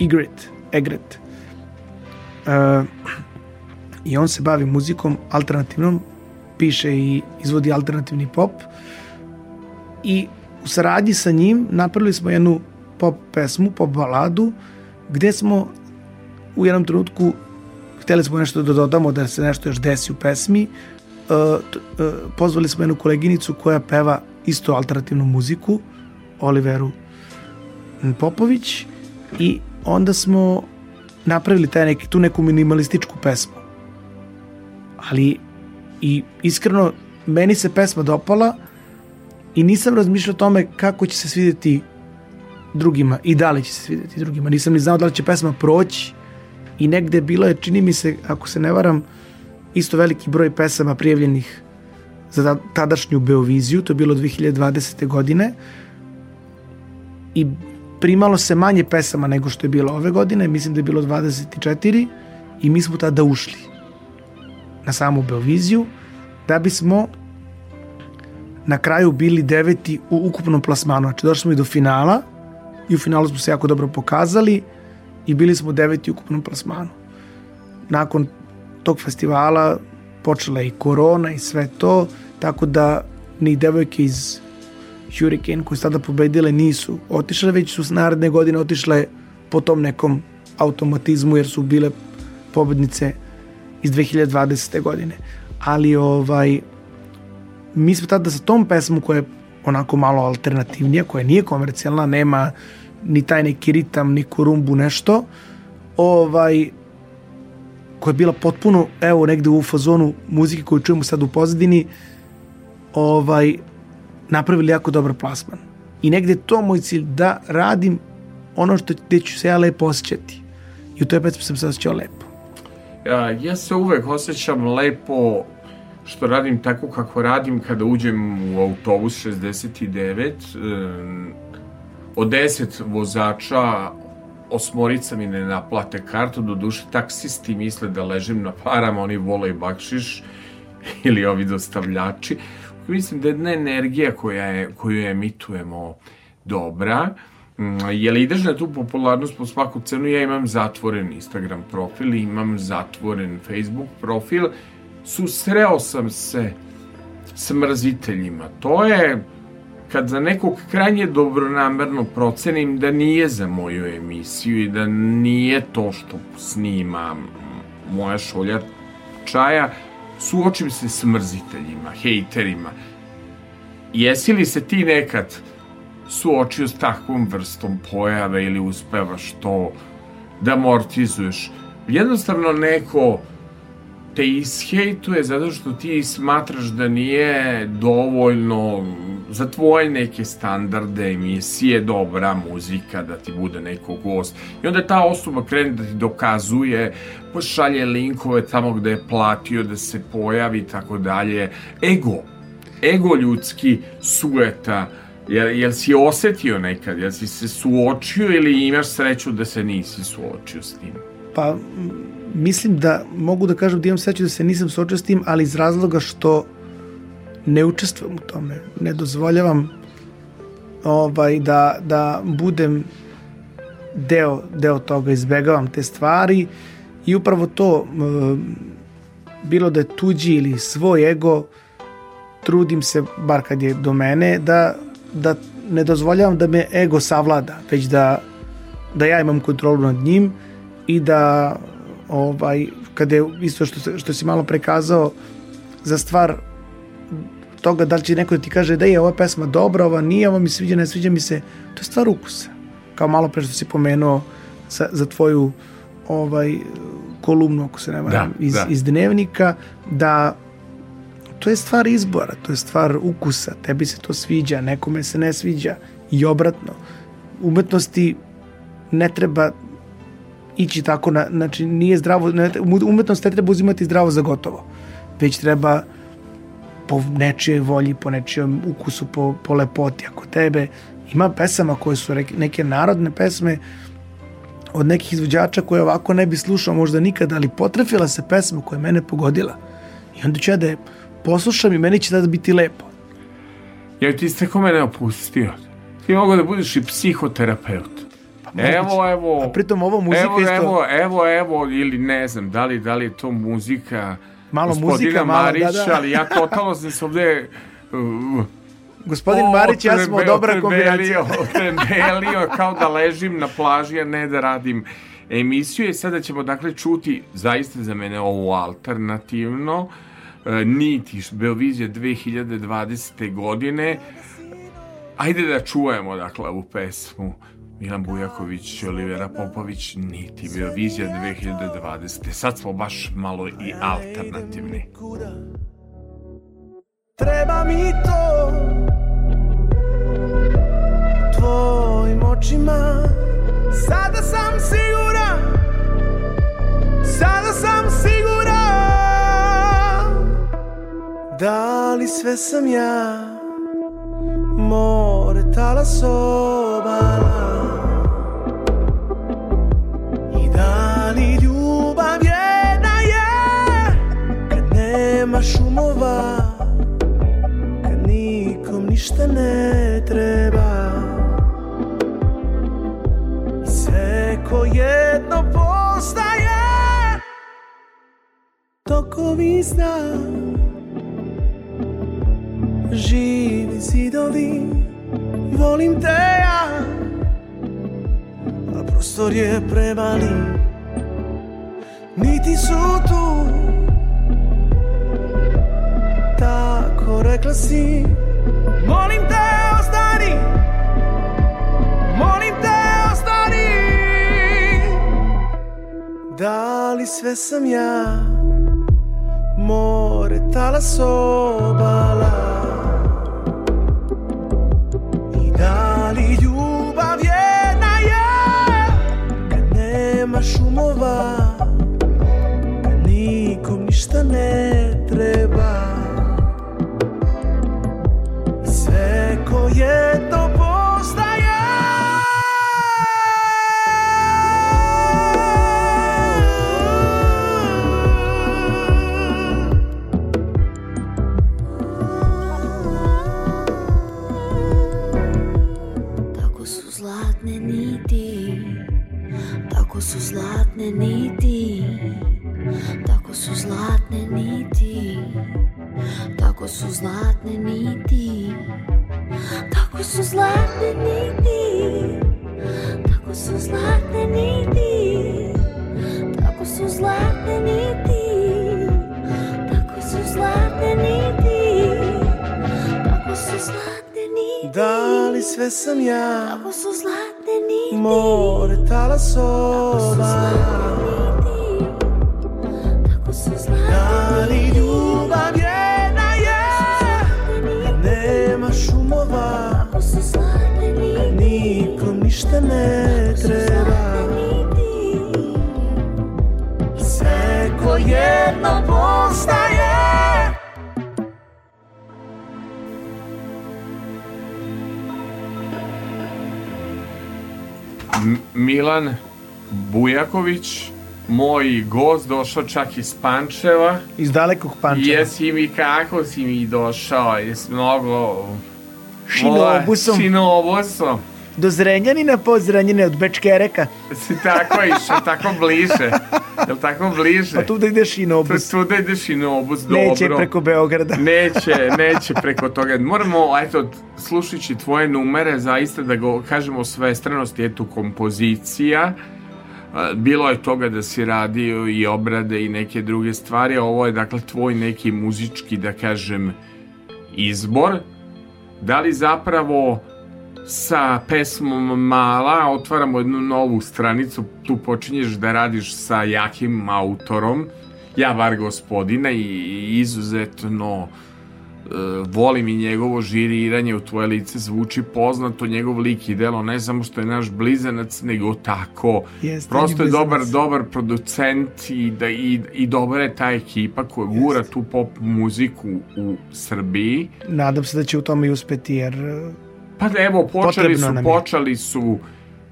Egret. Egret. E, I on se bavi muzikom alternativnom, piše i izvodi alternativni pop i u saradnji sa njim napravili smo jednu pop pesmu, pop baladu, gde smo u jednom trenutku hteli smo nešto da dodamo, da se nešto još desi u pesmi. E, e, pozvali smo jednu koleginicu koja peva isto alternativnu muziku, Oliveru Popović i onda smo napravili taj neki, tu neku minimalističku pesmu. Ali i iskreno meni se pesma dopala i nisam razmišljao o tome kako će se svidjeti drugima i da li će se svidjeti drugima. Nisam ni znao da li će pesma proći i negde bilo je, čini mi se, ako se ne varam, isto veliki broj pesama prijavljenih za ta- tadašnju Beoviziju, to je bilo 2020. godine i primalo se manje pesama nego što je bilo ove godine, mislim da je bilo 24 i mi smo tada ušli na samu Beoviziju da bismo na kraju bili deveti u ukupnom plasmanu. Znači došli smo i do finala i u finalu smo se jako dobro pokazali i bili smo deveti u ukupnom plasmanu. Nakon tog festivala počela je i korona i sve to, tako da ni devojke iz Hurricane koje su tada pobedile nisu otišle, već su naredne godine otišle po tom nekom automatizmu jer su bile pobednice iz 2020. godine. Ali ovaj mi smo tada sa tom pesmom koja je onako malo alternativnija, koja nije komercijalna, nema ni taj neki ritam, ni kurumbu, nešto, ovaj, koja je bila potpuno, evo, negde u fazonu muzike koju čujemo sad u pozadini, ovaj, napravili jako dobar plasman. I negde to moj cilj, da radim ono što gde ću se ja lepo osjećati. I u toj pesmi sam se osjećao lepo. Ja, ja se uvek osjećam lepo što radim tako kako radim kada uđem u autobus 69 em, od 10 vozača osmorica mi ne naplate kartu, do duše taksisti misle da ležim na parama, oni vole i bakšiš [laughs] ili ovi dostavljači. Mislim da je jedna energija koja je, koju emitujemo dobra, Mm, Jel ideš na tu popularnost po svaku cenu? Ja imam zatvoren Instagram profil, imam zatvoren Facebook profil. Susreo sam se s mrziteljima. To je kad za nekog krajnje dobronamerno procenim da nije za moju emisiju i da nije to što snima moja šolja čaja, suočim se s mrziteljima, hejterima. Jesi li se ti nekad suočio s takvom vrstom pojave ili uspevaš to da amortizuješ? Jednostavno neko te ishejtuje zato što ti smatraš da nije dovoljno za tvoje neke standarde, emisije, dobra muzika, da ti bude neko gost. I onda ta osoba krene da ti dokazuje, pošalje linkove tamo gde je platio da se pojavi i tako dalje. Ego, ego ljudski, sueta, Jel, jel si osetio nekad, jel si se suočio ili imaš sreću da se nisi suočio s tim? Pa mislim da mogu da kažem da imam sreću da se nisam suočio s tim, ali iz razloga što ne učestvujem u tome. Ne dozvoljavam ovaj, da, da budem deo, deo toga, izbegavam te stvari i upravo to, m, bilo da je tuđi ili svoj ego, trudim se, bar kad je do mene, da, da ne dozvoljavam da me ego savlada, već da, da ja imam kontrolu nad njim i da ovaj, kada je isto što, što si malo prekazao za stvar toga da li će neko da ti kaže da je ova pesma dobra, ova nije, ova mi se sviđa, ne sviđa mi se, to je stvar ukusa. Kao malo pre što si pomenuo za, za tvoju ovaj kolumnu, ako se ne varam, Da, iz, da. iz dnevnika, da to je stvar izbora, to je stvar ukusa, tebi se to sviđa, nekome se ne sviđa i obratno. Umetnosti ne treba ići tako, na, znači nije zdravo, ne, umetnost ne treba uzimati zdravo za gotovo, već treba po nečijoj volji, po nečijem ukusu, po, po lepoti. Ako tebe ima pesama koje su neke narodne pesme od nekih izvođača koje ovako ne bi slušao možda nikada, ali potrefila se pesma koja je mene pogodila. I onda ću ja da je poslušam i meni će tada biti lepo. Jer ti ste ko mene opustio. Ti mogu da budeš i psihoterapeut. Evo, evo. Pa A pritom ovo muzika evo, isto- Evo, evo, evo, ili ne znam, da li, da li je to muzika Malo gospodina muzika, malo, da, Marića, da. ali ja totalno sam se ovde uh, Gospodin Marić, ja smo dobra kombinacija. otrebelio, [laughs] kao da ležim na plaži, a ne da radim emisiju. I sada ćemo dakle čuti zaista za mene ovo alternativno. E, Niti, Belvizija 2020. godine. Ajde da čujemo dakle ovu pesmu. Milan Bujaković, Olivera Popović, Niti, Beovizija 2020. Sad smo baš malo i alternativni. Treba mi to. Tvojim očima. Sada sam siguran. Sada sam siguran. Da li sve sam ja More talas obala I da li ljubav jedna je Kad nema šumova Kad nikom ništa ne treba. I sve ko jedno postaje Tokovi sna Živi zidovi Volim te ja. A prostor je premali Niti su tu. Tako rekla si Molim te ostani. Molim te ostani. Da li sve sam ja? More talas obala Ko jedno postaje Tako su zlatne niti Tako su zlatne niti Tako su zlatne niti Tako su zlatne niti? Tako su zlatne niti? Tako su zlatne niti? Tako su zlatne niti? Tako su zlatne niti? Tako su zlatne niti? Da li sve sam ja? Tako su zlatne niti? More talas Tako su zlatne niti? Tako su zlatne Da li ljubav filmova Nikom ništa ne treba. Sve ko jedno postaje. Milan Bujaković, moj gost, došao čak iz Pančeva. Iz dalekog Pančeva. Jesi mi, kako si mi došao, jesi mnogo Šinobusom. Šinobusom. Do Zrenjanina po Zrenjanine od Bečkereka. Si tako išao, tako bliže. Jel tako bliže? Pa tu da ide Šinobus. Tu da ideš i nobus, dobro. Neće preko Beograda. Neće, neće preko toga. Moramo, eto, slušajući tvoje numere, zaista da go, kažemo svestranosti, eto, kompozicija, bilo je toga da si radio i obrade i neke druge stvari, a ovo je, dakle, tvoj neki muzički, da kažem, izbor. Da li zapravo sa pesmom Mala otvaramo jednu novu stranicu, tu počinješ da radiš sa jakim autorom, ja var gospodina i izuzetno volim i njegovo žiriranje u tvoje lice zvuči poznato, njegov lik i delo ne samo što je naš blizanac, nego tako. Jeste, Prosto je je dobar, blizanac. dobar producent i, da, i, i dobra je ta ekipa koja gura tu pop muziku u Srbiji. Nadam se da će u tome i uspeti jer e, Pa evo, počeli su, počeli su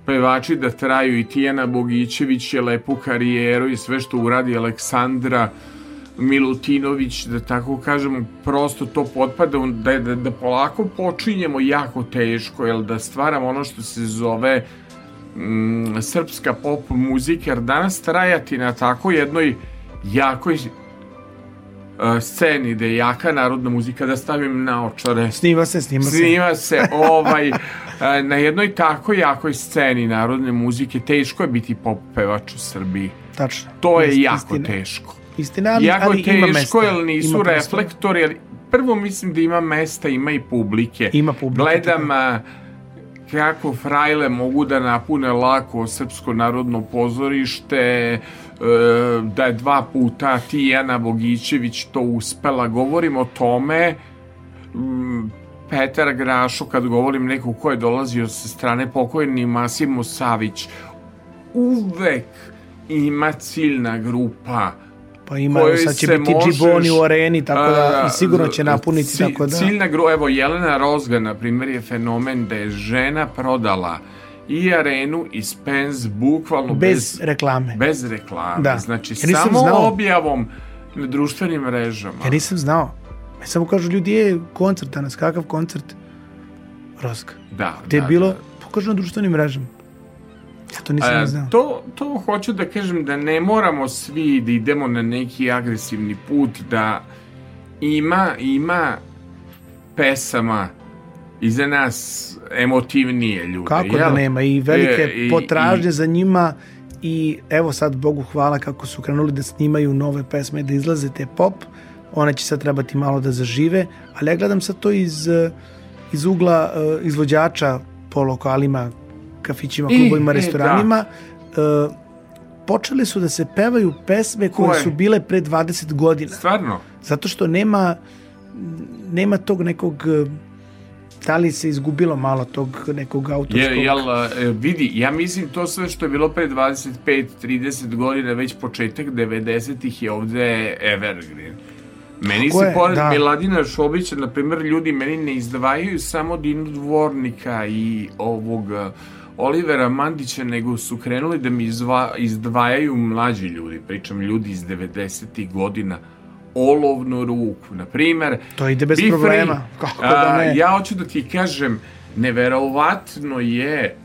pevači da traju i Tijana Bogićević je lepu karijeru i sve što uradi Aleksandra Milutinović, da tako kažemo, prosto to potpada, da, da, da polako počinjemo jako teško, jel da stvaramo ono što se zove mm, srpska pop muzika, jer danas trajati na tako jednoj jakoj uh, sceni, da je jaka narodna muzika, da stavim na očare snima se, snima se. Snima se ovaj e, na jednoj tako jakoj sceni narodne muzike teško je biti pop pevač u Srbiji. Tačno. To je Ist- jako istina. teško. Istina, ali, jako ali ima teško mesta. jer nisu Ima reflektori, ali prvo mislim da ima mesta, ima i publike. Ima publike, Gledam tako a, kako frajle mogu da napune lako Srpsko narodno pozorište, e, da je dva puta Tijana Bogićević to uspela. Govorim o tome, Petar Grašo, kad govorim neko ko je dolazio sa strane pokojni Masimo Savić, uvek ima ciljna grupa Pa ima, sad će biti možeš, džiboni u areni, tako da a, i sigurno će napuniti, ci- tako da... Ciljna grupa, evo Jelena Rozga, na primjer, je fenomen da je žena prodala i arenu i Spence bukvalno Bez bez, reklame. bez reklame. Da. Znači, Ja samo znao. objavom na društvenim mrežama. Ja nisam znao. Me samo kažu ljudi, je koncert danas, kakav koncert? Roska. Da, Gde je da, bilo, da. pokažu na društvenim mrežama. Ja to nisam znao. to, to hoću da kažem da ne moramo svi da idemo na neki agresivni put, da ima, ima pesama iza nas emotivnije ljude. Kako da jel? nema i velike E, i- potražnje i- za njima i evo sad Bogu hvala kako su krenuli da snimaju nove pesme da izlaze te pop one će sad trebati malo da zažive ali ja gledam sad to iz, iz ugla eh, izvođača po lokalima kafićima, I, klubovima, e, restoranima eh, počele su da se pevaju pesme koje Koje? su bile pre 20 godina Stvarno? zato što nema nema tog nekog eh, da li se izgubilo malo tog nekog autorskog Je, jel, e, vidi, ja mislim to sve što je bilo pre 25-30 godina, već početak 90-ih je ovde Evergreen. Meni Tako se je, pored da. Miladina Šobića, na primjer, ljudi meni ne izdvajaju samo Dinu Dvornika i ovog e, Olivera Mandića, nego su krenuli da mi izva, izdvajaju mlađi ljudi, pričam ljudi iz 90-ih godina, olovnu ruku, na primjer. To ide bez Be free. problema. Kako da A, ne? Ja hoću da ti kažem, neverovatno je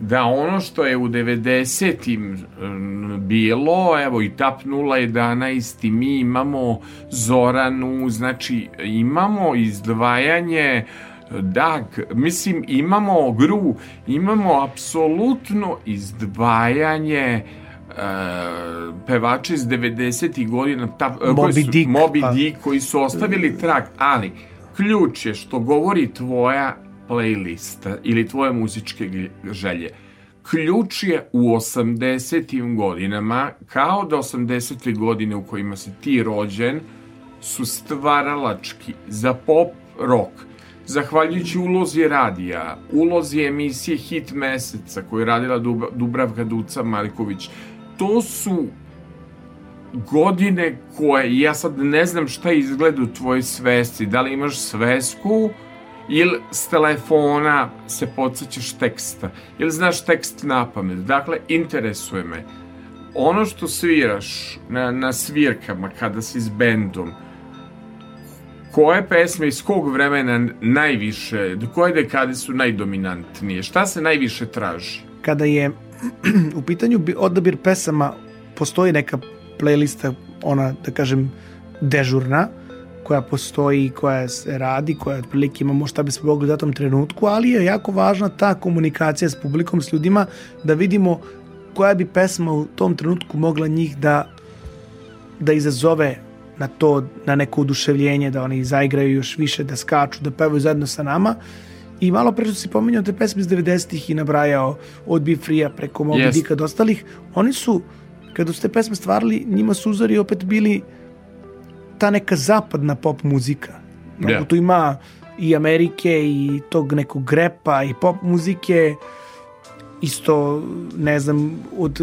da ono što je u 90-im mm, bilo, evo i TAP 011 i mi imamo Zoranu, znači imamo izdvajanje Dag, mislim imamo Gru, imamo apsolutno izdvajanje e, pevača iz 90-ih godina ta, koji Moby su, Dick, Moby pa. Dick koji su ostavili trag, ali ključ je što govori tvoja playlista ili tvoje muzičke želje. Ključ je u 80. godinama, kao da 80. godine u kojima si ti rođen, su stvaralački za pop rock. Zahvaljujući ulozi radija, ulozi emisije Hit meseca koju je radila Dub- Dubravka Duca Marković, to su godine koje, ja sad ne znam šta izgleda u tvojoj svesti, da li imaš svesku ili s telefona se podsjećaš teksta, ili znaš tekst na pamet. Dakle, interesuje me. Ono što sviraš na, na svirkama kada si s bendom, koje pesme iz kog vremena najviše, do koje dekade su najdominantnije? Šta se najviše traži? Kada je [clears throat] u pitanju bi- odabir pesama, postoji neka playlista, ona, da kažem, dežurna, koja postoji, koja se radi, koja otprilike imamo šta bismo mogli u datom trenutku, ali je jako važna ta komunikacija s publikom, s ljudima, da vidimo koja bi pesma u tom trenutku mogla njih da da izazove na to, na neko oduševljenje, da oni zaigraju još više, da skaču, da pevaju zajedno sa nama. I malo pre što si pominjao te pesme iz 90-ih i nabrajao od Be Free-a preko Moby Jest. Dicka do ostalih, oni su, kada su te pesme stvarali, njima su uzori opet bili ta neka zapadna pop muzika. Mnogo Da. tu ima i Amerike i tog nekog repa i pop muzike isto ne znam od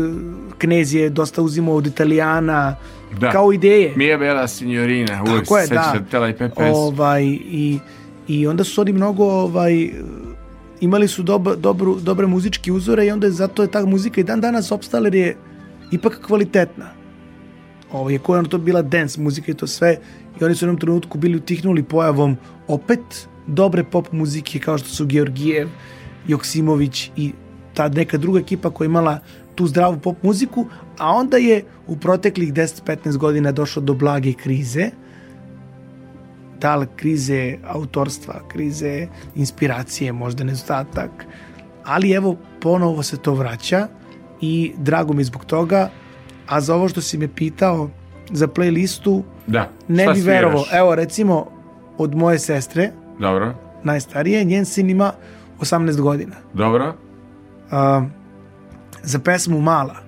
Knez je dosta uzimao od Italijana Da. kao ideje Mia Bella Signorina, uvek Tako je, se da. sećate te lepe pesme. ovaj, i, i onda su oni mnogo ovaj, imali su dob, dobru, dobre muzičke uzore i onda je zato je ta muzika i dan danas opstala jer je ipak kvalitetna. Ovo je koja to bila dance muzika i to sve i oni su u jednom trenutku bili utihnuli pojavom opet dobre pop muzike kao što su Georgijev, Joksimović i ta neka druga ekipa koja je imala tu zdravu pop muziku, a onda je u proteklih 10-15 godina došlo do blage krize, da li krize autorstva, krize inspiracije, možda nedostatak, ali evo ponovo se to vraća i drago mi zbog toga, a za ovo što si me pitao za playlistu, Da. ne Šta bi sviraš? verovao. Evo recimo od moje sestre, Dobro, najstarije, njen sin ima 18 godina. dobro. Za pesmu Mala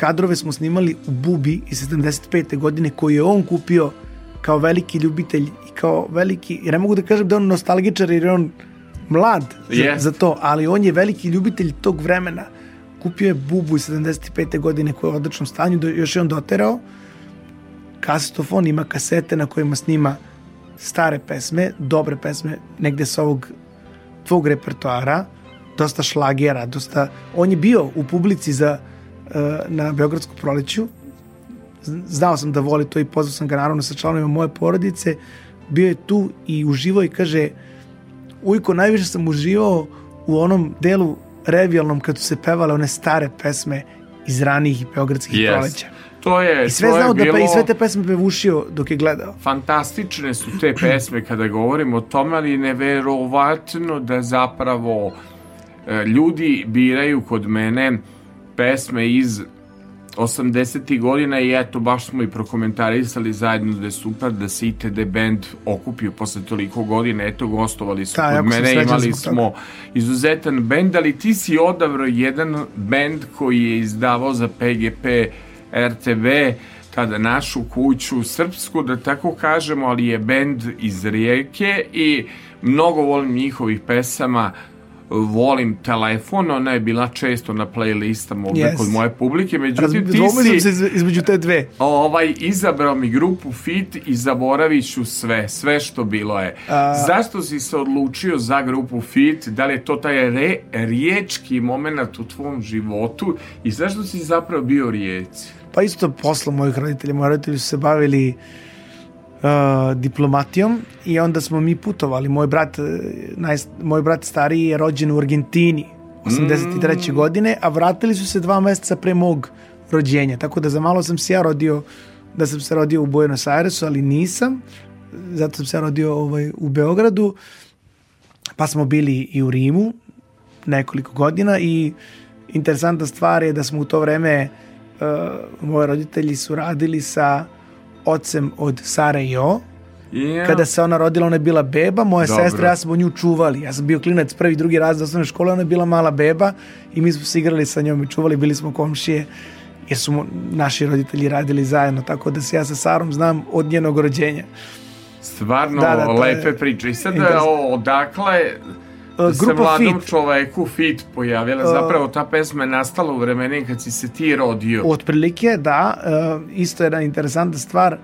kadrove smo snimali u Bubi iz 75. godine koju je on kupio kao veliki ljubitelj i kao veliki, jer ne mogu da kažem da je on nostalgičar jer je on mlad za, Jest. za to, ali on je veliki ljubitelj tog vremena. Kupio je Bubu iz 75. godine koja je u odličnom stanju, do, još je on doterao. Kasetofon ima kasete na kojima snima stare pesme, dobre pesme, negde sa ovog tvog repertoara, dosta šlagera, dosta... On je bio u publici za, uh, na Beogradsku proleću, znao sam da voli to i pozvao sam ga naravno sa članovima moje porodice, bio je tu i uživao i kaže Ujko, najviše sam uživao u onom delu revijalnom kad su se pevale one stare pesme iz ranijih beogradskih Yes. proleća. To je, I sve to je znao da bilo... pe, i sve te pesme pevušio dok je gledao. fantastične su te pesme kada govorimo o tome, ali neverovatno da zapravo ljudi biraju kod mene pesme iz 80. godina i eto baš smo i prokomentarisali zajedno da je super da se ITD band okupio posle toliko godina, eto gostovali su Da, kod mene, imali toga. smo izuzetan band, ali ti si odabrao jedan band koji je izdavao za PGP RTV tada našu kuću srpsku, da tako kažemo, ali je bend iz Rijeke i mnogo volim njihovih pesama volim telefon, ona je bila često na playlistama ovde Yes. kod moje publike, međutim ti si se iz- između te dve. ovaj, izabrao mi grupu Fit i zaboravit ću sve, sve što bilo je. Zašto si se odlučio za grupu Fit? Da li je to taj re, riječki moment u tvom životu i zašto si zapravo bio u rijeci? Pa isto posla mojih roditelja. Moji roditelji su se bavili uh, diplomatijom i onda smo mi putovali. Moj brat, eh, naj, moj brat stariji je rođen u Argentini 83. godine, a vratili su se dva meseca pre mog rođenja. Tako da za malo sam se ja rodio da sam se rodio u Buenos Airesu, ali nisam. Zato sam se ja rodio ovaj, u Beogradu. Pa smo bili i u Rimu nekoliko godina i interesantna stvar je da smo u to vreme uh, moji roditelji su radili sa ocem od Sare i O. Ja. Kada se ona rodila, ona je bila beba, moja Dobro. sestra, ja sam o nju čuvali. Ja sam bio klinac prvi, drugi razred osnovne škole, ona je bila mala beba i mi smo se igrali sa njom i čuvali, bili smo komšije jer su naši roditelji radili zajedno, tako da se ja sa Sarom znam od njenog rođenja. Stvarno Da, da, to je lepe priče. I sad odakle da se mladom Fit. čoveku fit pojavila. Zapravo ta pesma je nastala u vremenima kad si se ti rodio. Otprilike, da. e, isto jedna interesantna stvar.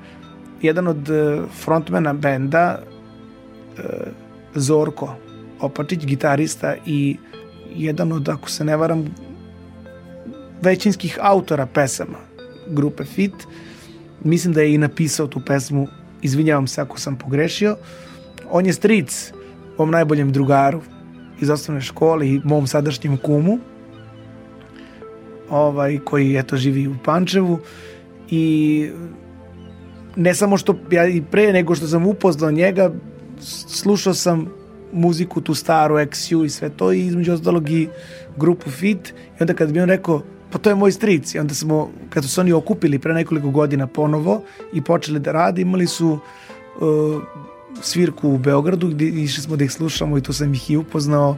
Jedan od e, frontmena benda, e, Zorko Opačić, gitarista i jedan od, ako se ne varam, većinskih autora pesama grupe Fit. Mislim da je i napisao tu pesmu, izvinjavam se ako sam pogrešio. On je stric mom najboljem drugaru iz osnovne škole i mom sadašnjem kumu ovaj, koji eto živi u Pančevu. I ne samo što ja i pre nego što sam upoznao njega slušao sam muziku tu staru XU i sve to i između ostalog i grupu Fit. I onda kad bi on rekao pa to je moj stric. I onda smo kad su se oni okupili pre nekoliko godina ponovo i počeli da rade imali su uh, svirku u Beogradu gdje išli smo da ih slušamo i tu sam ih i upoznao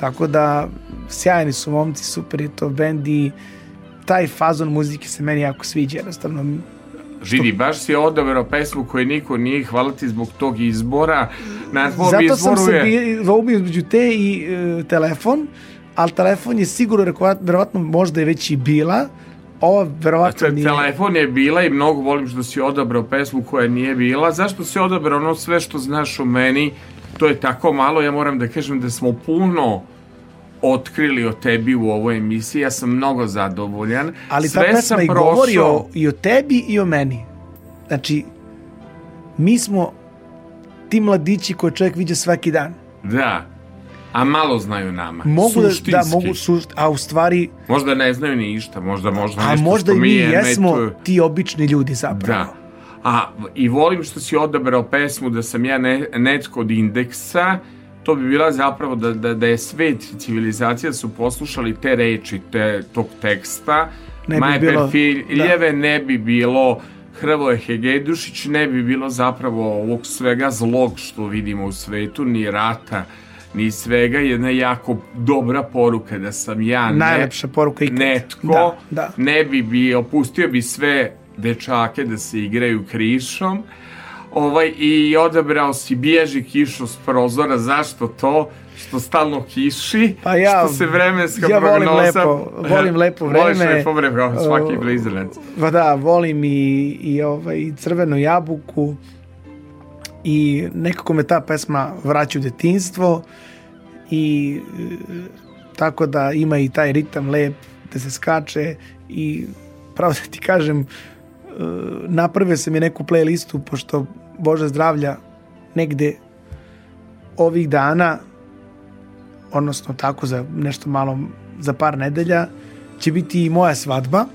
tako da sjajni su momci, super je to bend i taj fazon muzike se meni jako sviđa jednostavno Vidi, baš si odabrao pesmu koju niko nije, hvala ti zbog tog izbora. Na tvom Zato sam izboru se je... između te i e, telefon, ali telefon je sigurno, verovatno možda je već i bila, ova verovatno Te- nije. Telefon je bila i mnogo volim što si odabrao pesmu koja nije bila. Zašto si odabrao ono sve što znaš o meni? To je tako malo, ja moram da kažem da smo puno otkrili o tebi u ovoj emisiji. Ja sam mnogo zadovoljan. Ali ta Sve pesma sam i govori prošao- o, i o tebi i o meni. Znači, mi smo ti mladići koje čovjek viđa svaki dan. Da. A malo znaju nama. Mogu da, Suštinski. da mogu sušt, a u stvari, Možda ne znaju ni išta, možda možda a možda i mi jesmo ti obični ljudi zapravo. Da. A, I volim što si odabrao pesmu da sam ja ne, netko od indeksa, to bi bila zapravo da, da, da je svet civilizacija su poslušali te reči, te, tog teksta, Ne bi Maje bilo- Perfiljeve ne bi bilo Hrvoje Hegedušić, ne bi bilo zapravo ovog svega zlog što vidimo u svetu, ni rata, ni svega, jedna jako dobra poruka da sam ja ne- Najlepša poruka ikad. netko Da, da. ne bi bio, pustio bi sve dečake da se igraju krišom ovaj, i odabrao si bježi kišo s prozora, zašto to? Što stalno kiši, Pa ja- što se vremenska ja volim prognoza... lepo- volim lepo [laughs] Voliš vreme. lepo vreme, svaki blizanac. Pa da, volim i, i, ovaj, crvenu jabuku i nekako me ta pesma vraća u detinstvo i e, tako da ima i taj ritam lep da se skače i pravo da ti kažem e, napravio sam je neku playlistu pošto Bože zdravlja negde ovih dana odnosno tako za nešto malo za par nedelja će biti i moja svadba.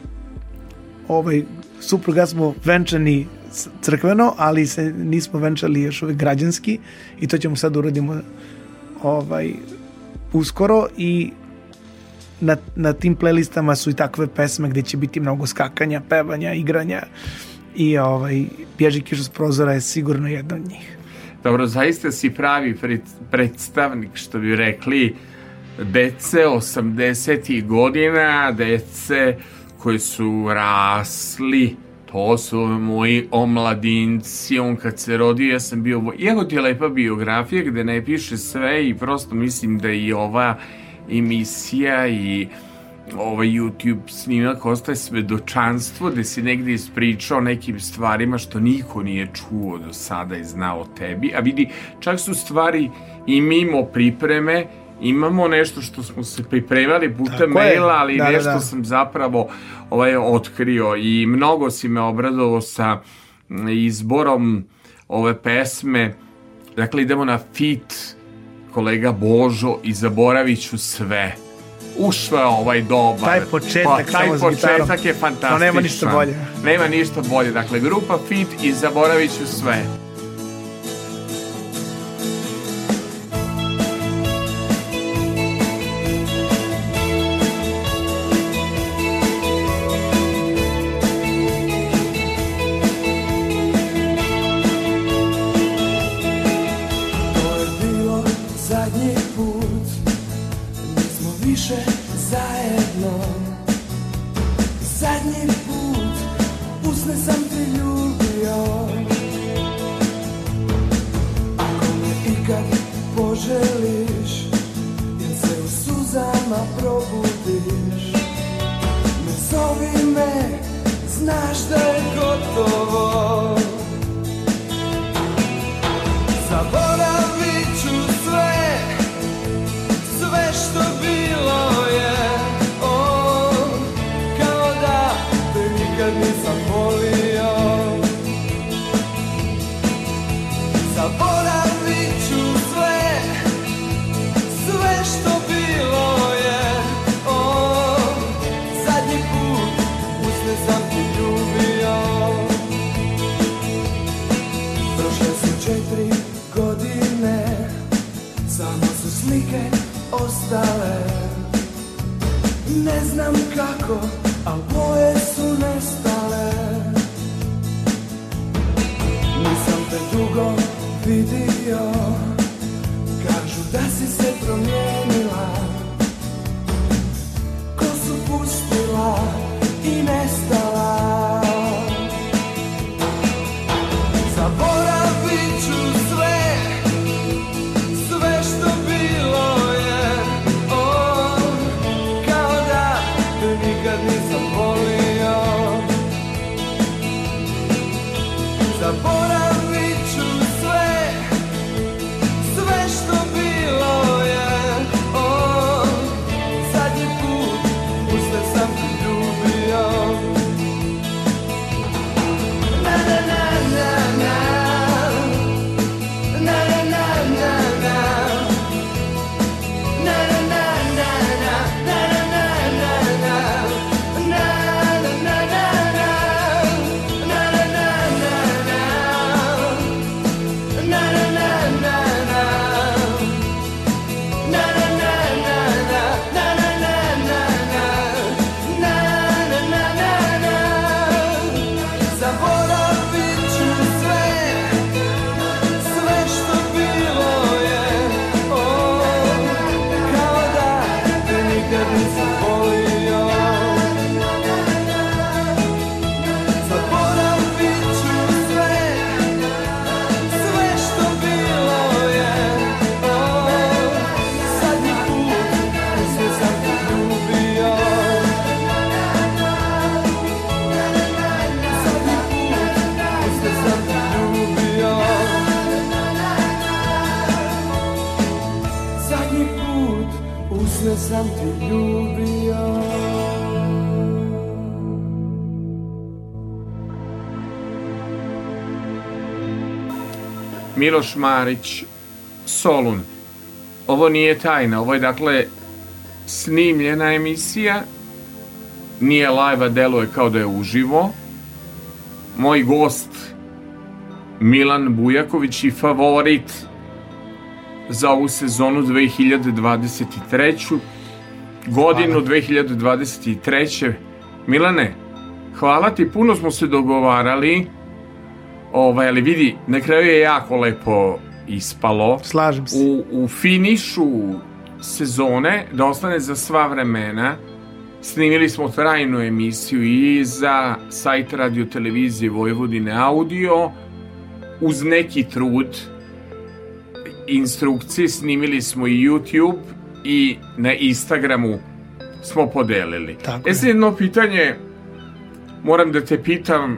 Ovaj, supruga smo venčani crkveno, ali se nismo venčali još uvijek građanski i to ćemo sad uradimo ovaj, uskoro i na, na tim playlistama su i takve pesme gdje će biti mnogo skakanja, pevanja, igranja i ovaj, Bježi kišu s prozora je sigurno jedna od njih. Dobro, zaista si pravi pred, predstavnik, što bi rekli, dece 80. godina, dece koji su rasli, to moji omladinci, on kad se rodio, ja sam bio, evo ti je lepa biografija gde ne piše sve i prosto mislim da i ova emisija i ovaj YouTube snimak ostaje svedočanstvo da si negde ispričao nekim stvarima što niko nije čuo do sada i znao o tebi. A vidi, čak su stvari i mimo pripreme, imamo nešto što smo se pripremali putem je. maila, ali Da, da, nešto da. sam zapravo ovaj, otkrio i mnogo si me obradovao sa izborom ove pesme. Dakle, idemo na fit kolega Božo i zaboravit ću sve. Ušao je ovaj dobar. Taj početak pa, taj samo početak je fantastičan. To nema ništa bolje. Nema ništa bolje. Dakle, grupa Fit i zaboravit ću sve. Miloš Marić, Solun. Ovo nije tajna, ovo je dakle snimljena emisija, nije live, a deluje kao da je uživo. Moj gost Milan Bujaković i favorit za ovu sezonu 2023. Godinu 2023. Milane, hvala ti, puno smo se dogovarali. Ovaj, ali vidi, na kraju je jako lepo ispalo. Slažem se. U, u finišu sezone, da ostane za sva vremena, snimili smo trajnu emisiju i za sajt radio televizije Vojvodine audio, uz neki trud, instrukcije snimili smo i YouTube i na Instagramu smo podelili. Tako e je. sad jedno pitanje, moram da te pitam,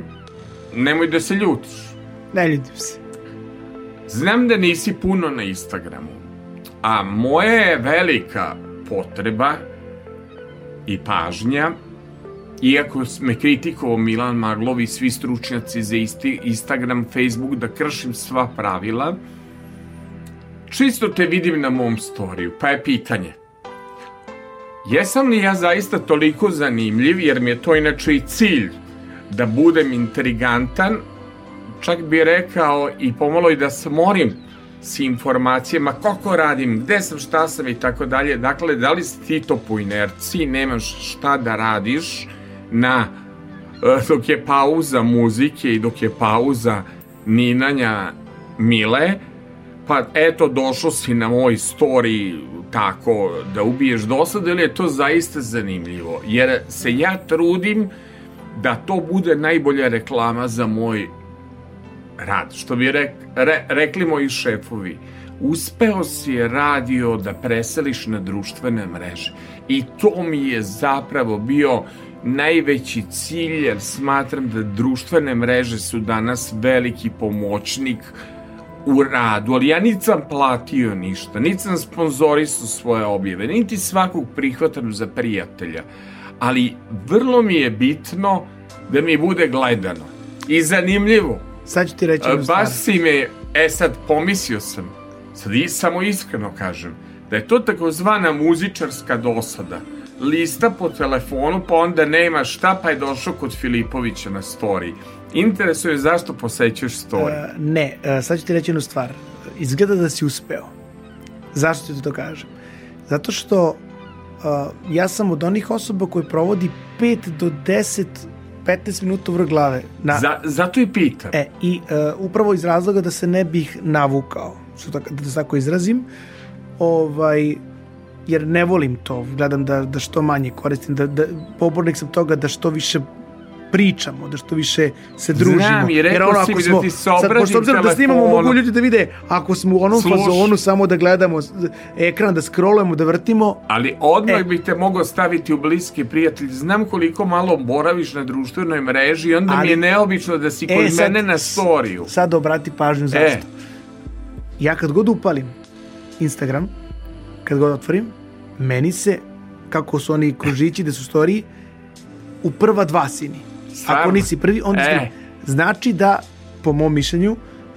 nemoj da se ljutiš. Ne ljutim se. Znam da nisi puno na Instagramu, a moja je velika potreba i pažnja, iako me kritikovao Milan Maglov i svi stručnjaci za isti Instagram, Facebook, da kršim sva pravila, čisto te vidim na mom storiju, pa je pitanje. Jesam li ja zaista toliko zanimljiv, jer mi je to inače i cilj, da budem intrigantan, čak bi rekao i pomalo i da smorim s informacijama koliko radim, gde sam, šta sam i tako dalje. Dakle, da li si ti to po inerciji, nemaš šta da radiš na e, dok je pauza muzike i dok je pauza ninanja Mile, pa eto došao si na moj story tako da ubiješ dosad ili je to zaista zanimljivo jer se ja trudim da to bude najbolja reklama za moj rad što bi rek, re, rekli moji šefovi uspeo si radio da preseliš na društvene mreže. I to mi je zapravo bio najveći cilj, jer smatram da društvene mreže su danas veliki pomoćnik u radu, ali ja niti sam platio ništa, niti sam sponzorisao svoje objave, niti svakog prihvatam za prijatelja, ali vrlo mi je bitno da mi bude gledano i zanimljivo. Sad ću ti reći jednu stvar. Baš si me, e sad pomislio sam, sad i samo iskreno kažem, da je to takozvana muzičarska dosada. Lista po telefonu, pa onda nema šta, pa je došao kod Filipovića na story. Interesuje zašto posećuješ story. E, ne, e, sad ću ti reći jednu stvar. Izgleda da si uspeo. Zašto ti to kažem? Zato što e, ja sam od onih osoba koji provodi 5 do 10 15 minuta vrh glave. Na, Za, zato i pitam. E, i e, upravo iz razloga da se ne bih navukao, što tako, da se tako izrazim, ovaj, jer ne volim to, gledam da, da što manje koristim, da, da pobornik sam toga da što više pričamo, da što više se družimo. Znam, i rekao si mi da ti se obradim pošto obzirom da snimamo, mogu ljudi da vide, ako smo u onom Slušaj. fazonu samo da gledamo ekran, da scrollujemo, da vrtimo, Ali odmah E. bih te mogao staviti u bliski prijatelj. Znam koliko malo boraviš na društvenoj mreži i onda mi Ali- je neobično da si E, kod sad- mene na storiju. sad obrati pažnju zašto. E. Ja kad god upalim Instagram, kad god otvorim, meni se, kako su oni kružići da su storiji, u prva dva sini. Stvarno? Ako nisi prvi, onda E. drugi. Znači da, po mom mišljenju,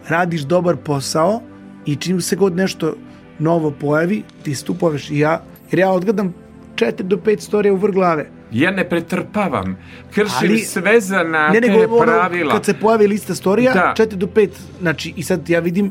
radiš dobar posao i čim se god nešto novo pojavi, ti stupaveš i ja, jer ja odgledam 4 do 5 storija u vrh glave. Ja ne pretrpavam. Kršim Ali- sve zanate Ne, nego ono, pravila. kad se pojavi lista storija, Da. 4 do 5, znači, i sad ja vidim,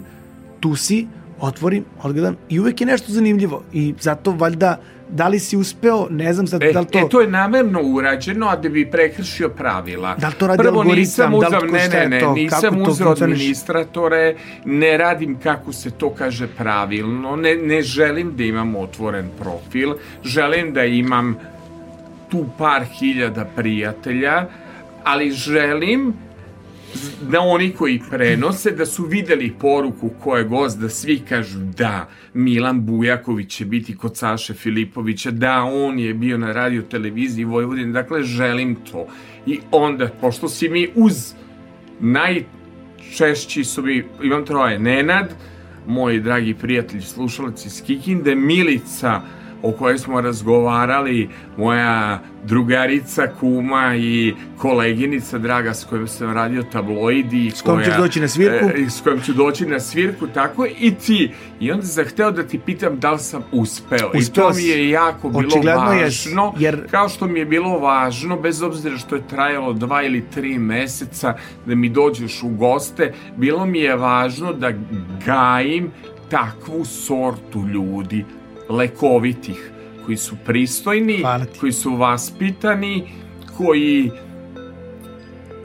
tu si, otvorim, odgledam i uvek je nešto zanimljivo. I zato, valjda, da li si uspeo, ne znam sad, E, da li to... e, to je namerno urađeno, a da bi prekršio pravila. Da li to radi Prvo algoritam, nisam da li uzao, tko ne, ne, ne, to, nisam funkcioniše? administratore, ne radim kako se to kaže pravilno, ne, ne želim da imam otvoren profil, želim da imam tu par hiljada prijatelja, ali želim da oni koji prenose da su videli poruku ko je gost, da svi kažu da Milan Bujaković će biti kod Saše Filipovića, da on je bio na radio televiziji Vojvodine, dakle želim to. I onda, pošto si mi uz najčešći su mi, imam troje, Nenad, moj dragi prijatelj, slušalac iz Kikinde, Milica, o kojoj smo razgovarali, moja drugarica, kuma i koleginica draga s kojom sam radio tabloidi. i S kojom koja- doći na svirku. E, s kojom ću doći na svirku, tako i ti. I onda sam hteo da ti pitam da li sam uspeo. I Uspeo to mi je jako bilo Očigledno važno, jer- kao što mi je bilo važno, bez obzira što je trajalo dva ili tri meseca, da mi dođeš u goste, bilo mi je važno da gajim takvu sortu ljudi, lekovitih, koji su pristojni, koji su vaspitani, koji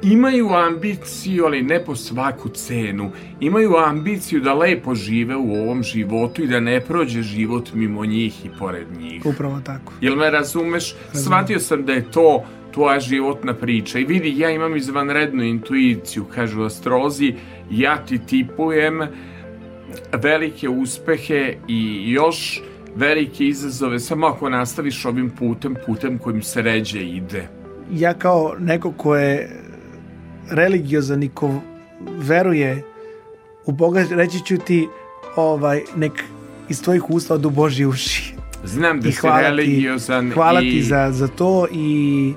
imaju ambiciju, ali ne po svaku cenu. Imaju ambiciju da lepo žive u ovom životu i da ne prođe život mimo njih i pored njih. Upravo tako. Jel me razumeš? Shvatio sam da je to tvoja životna priča. I vidi, ja imam izvanrednu intuiciju, kažu astrolozi, ja ti tipujem velike uspehe i još velike izazove, samo ako nastaviš ovim putem, putem kojim se ređe ide. Ja kao neko ko je religiozan i ko veruje u Boga, reći ću ti ovaj, nek iz tvojih usta odu Božji uši. Znam da I si hvala ti, religiozan hvala i... ti za, za to i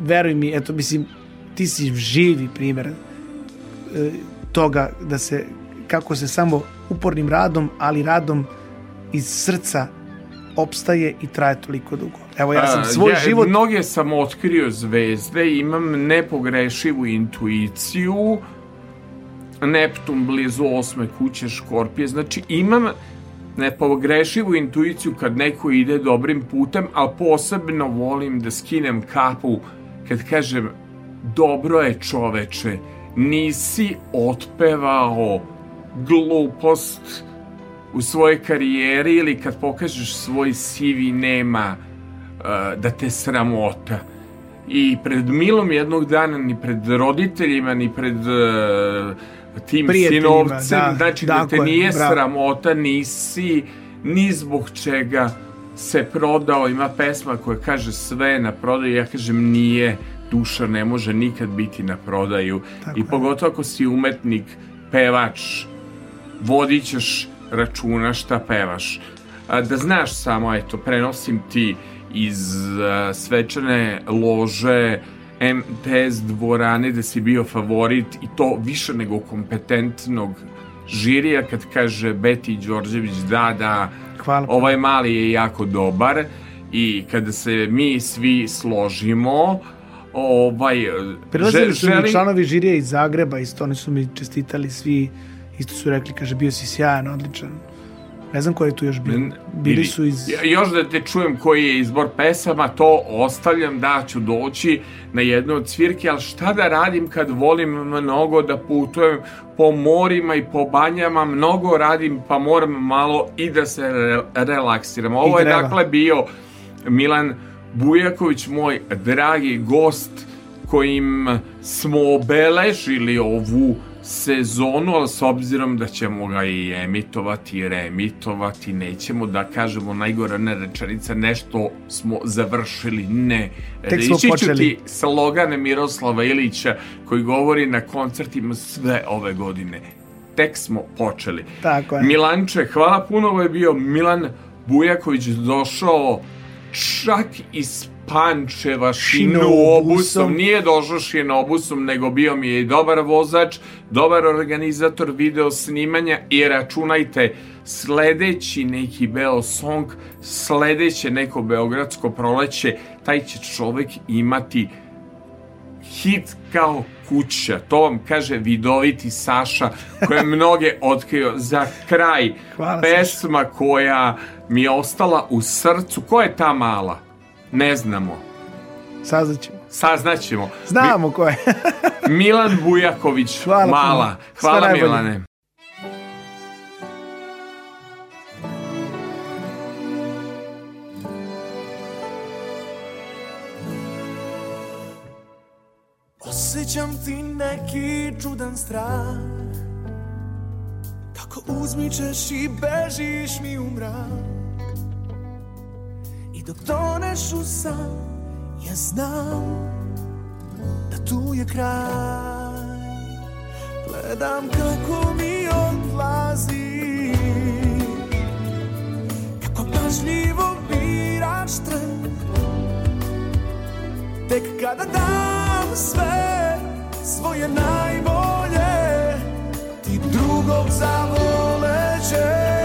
veruj mi, eto, mislim, ti si živi primjer e, toga da se, kako se samo upornim radom, ali radom iz srca opstaje i traje toliko dugo. Evo, ja sam A, svoj ja, život... Mnoge sam otkrio zvezde, imam nepogrešivu intuiciju, Neptun blizu osme kuće Škorpije, znači imam nepogrešivu intuiciju kad neko ide dobrim putem, ali posebno volim da skinem kapu kad kažem dobro je čoveče, nisi otpevao glupost u svojoj karijeri ili kad pokažeš svoj CV nema uh, da te sramota. I pred Milom jednog dana, ni pred roditeljima, ni pred uh, tim sinovcem, da, znači da te je, nije bravo. sramota, nisi ni zbog čega se prodao, ima pesma koja kaže sve na prodaju, ja kažem nije, duša ne može nikad biti na prodaju Tako i je. pogotovo ako si umetnik, pevač, vodit ćeš računa šta pevaš. Da znaš samo, eto, prenosim ti iz svečane lože MTS dvorane da si bio favorit i to više nego kompetentnog žirija kad kaže Beti Đorđević da, da, Hvala. ovaj mali je jako dobar i kada se mi svi složimo ovaj Prilazili su mi želim- članovi žirija iz Zagreba, isto oni su mi čestitali svi, isto su rekli, kaže, bio si sjajan, odličan. Ne znam ko je tu još bio. Bili ili- su iz... Ja- Još da te čujem koji je izbor pesama, to ostavljam da ću doći na jednu od svirke, ali šta da radim kad volim mnogo da putujem po morima i po banjama, mnogo radim pa moram malo i da se re- relaksiram. Ovo je dakle bio Milan Bujaković, moj dragi gost kojim smo obeležili ovu sezonu, ali s obzirom da ćemo ga i emitovati i reemitovati, nećemo da kažemo najgora ne rečenica, nešto smo završili, ne. Tek smo Reći ću počeli. ti slogan Miroslava Ilića koji govori na koncertima sve ove godine. Tek smo počeli. Tako je. Milanče, hvala puno, ovo je bio Milan Bujaković došao čak iz Pančeva šinobusom, nije došao šinobusom, nego bio mi je i dobar vozač, dobar organizator video snimanja i računajte, sledeći neki Beo Song, sledeće neko Beogradsko proleće, taj će čovek imati hit kao kuća. To vam kaže vidoviti Saša koja je [laughs] mnoge otkrio za kraj. Hvala, pesma koja mi je ostala u srcu. Ko je ta mala? Ne znamo. Saznaćemo. Saznaćemo. Znamo ko je. Mi- [laughs] Milan Bujaković, Hvala mala. Sve Hvala najbolje. Milane. Osjećam ti neki čudan strah Kako uzmičeš i bežiš mi u mrak dok toneš u san Ja znam Da tu je kraj. Gledam kako mi odlazi Kako pažljivo biraš tren. Tek kada dam sve svoje najbolje Ti drugog zavolećeš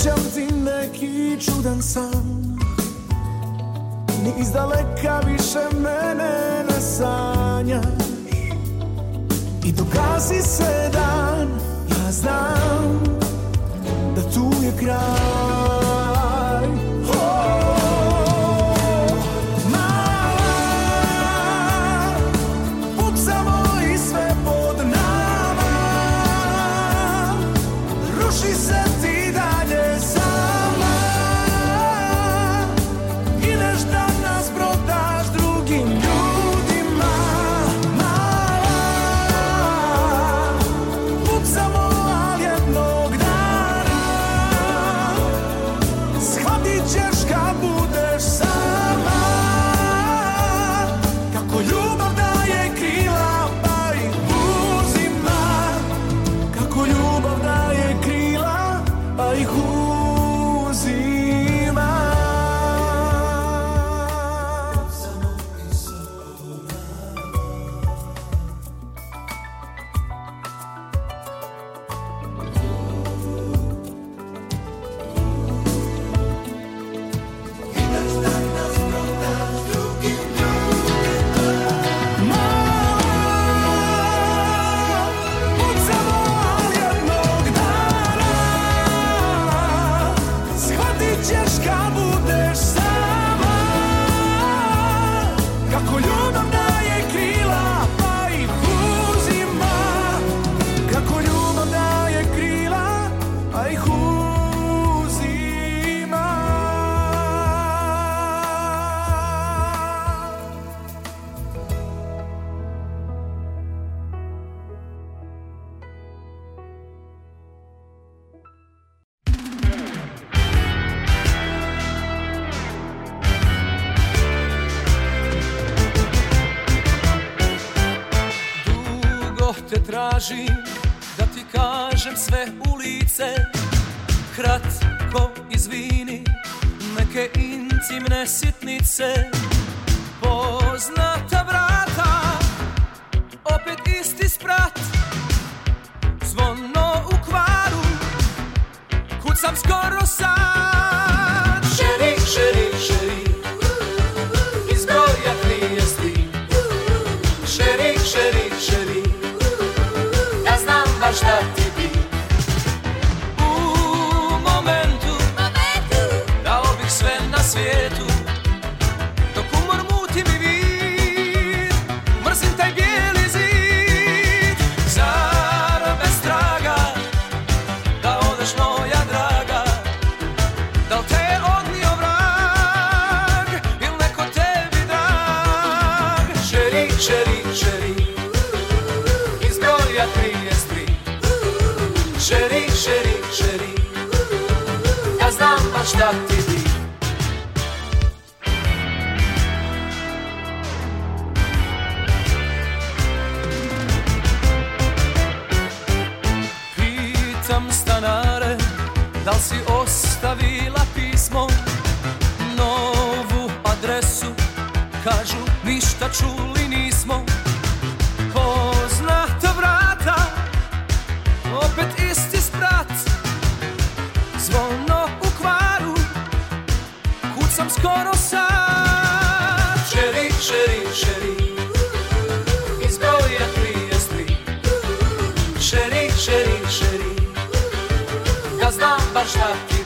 Osjećam ti neki čudan san. Ni iz daleka više mene ne sanjaš. I dok gazi se dan Ja znam Da tu je kraj adresu Kažu ništa čuli nismo. Poznata vrata Opet isti sprat. Zvono u kvaru Kucam skoro sad. Čeri, čeri, čeri Iz broja 33 Čeri, čeri, čeri Ja znam baš šta ti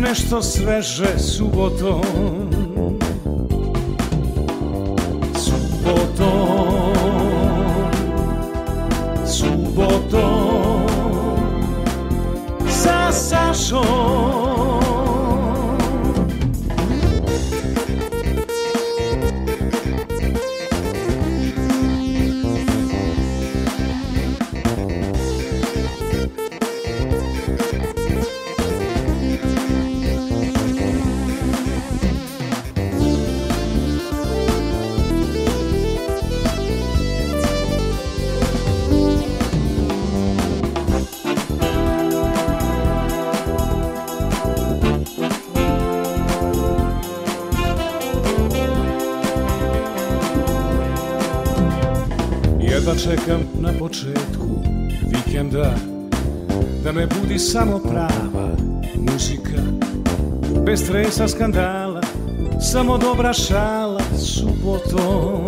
nešto sveže subotom. Samo dobra šala subotom.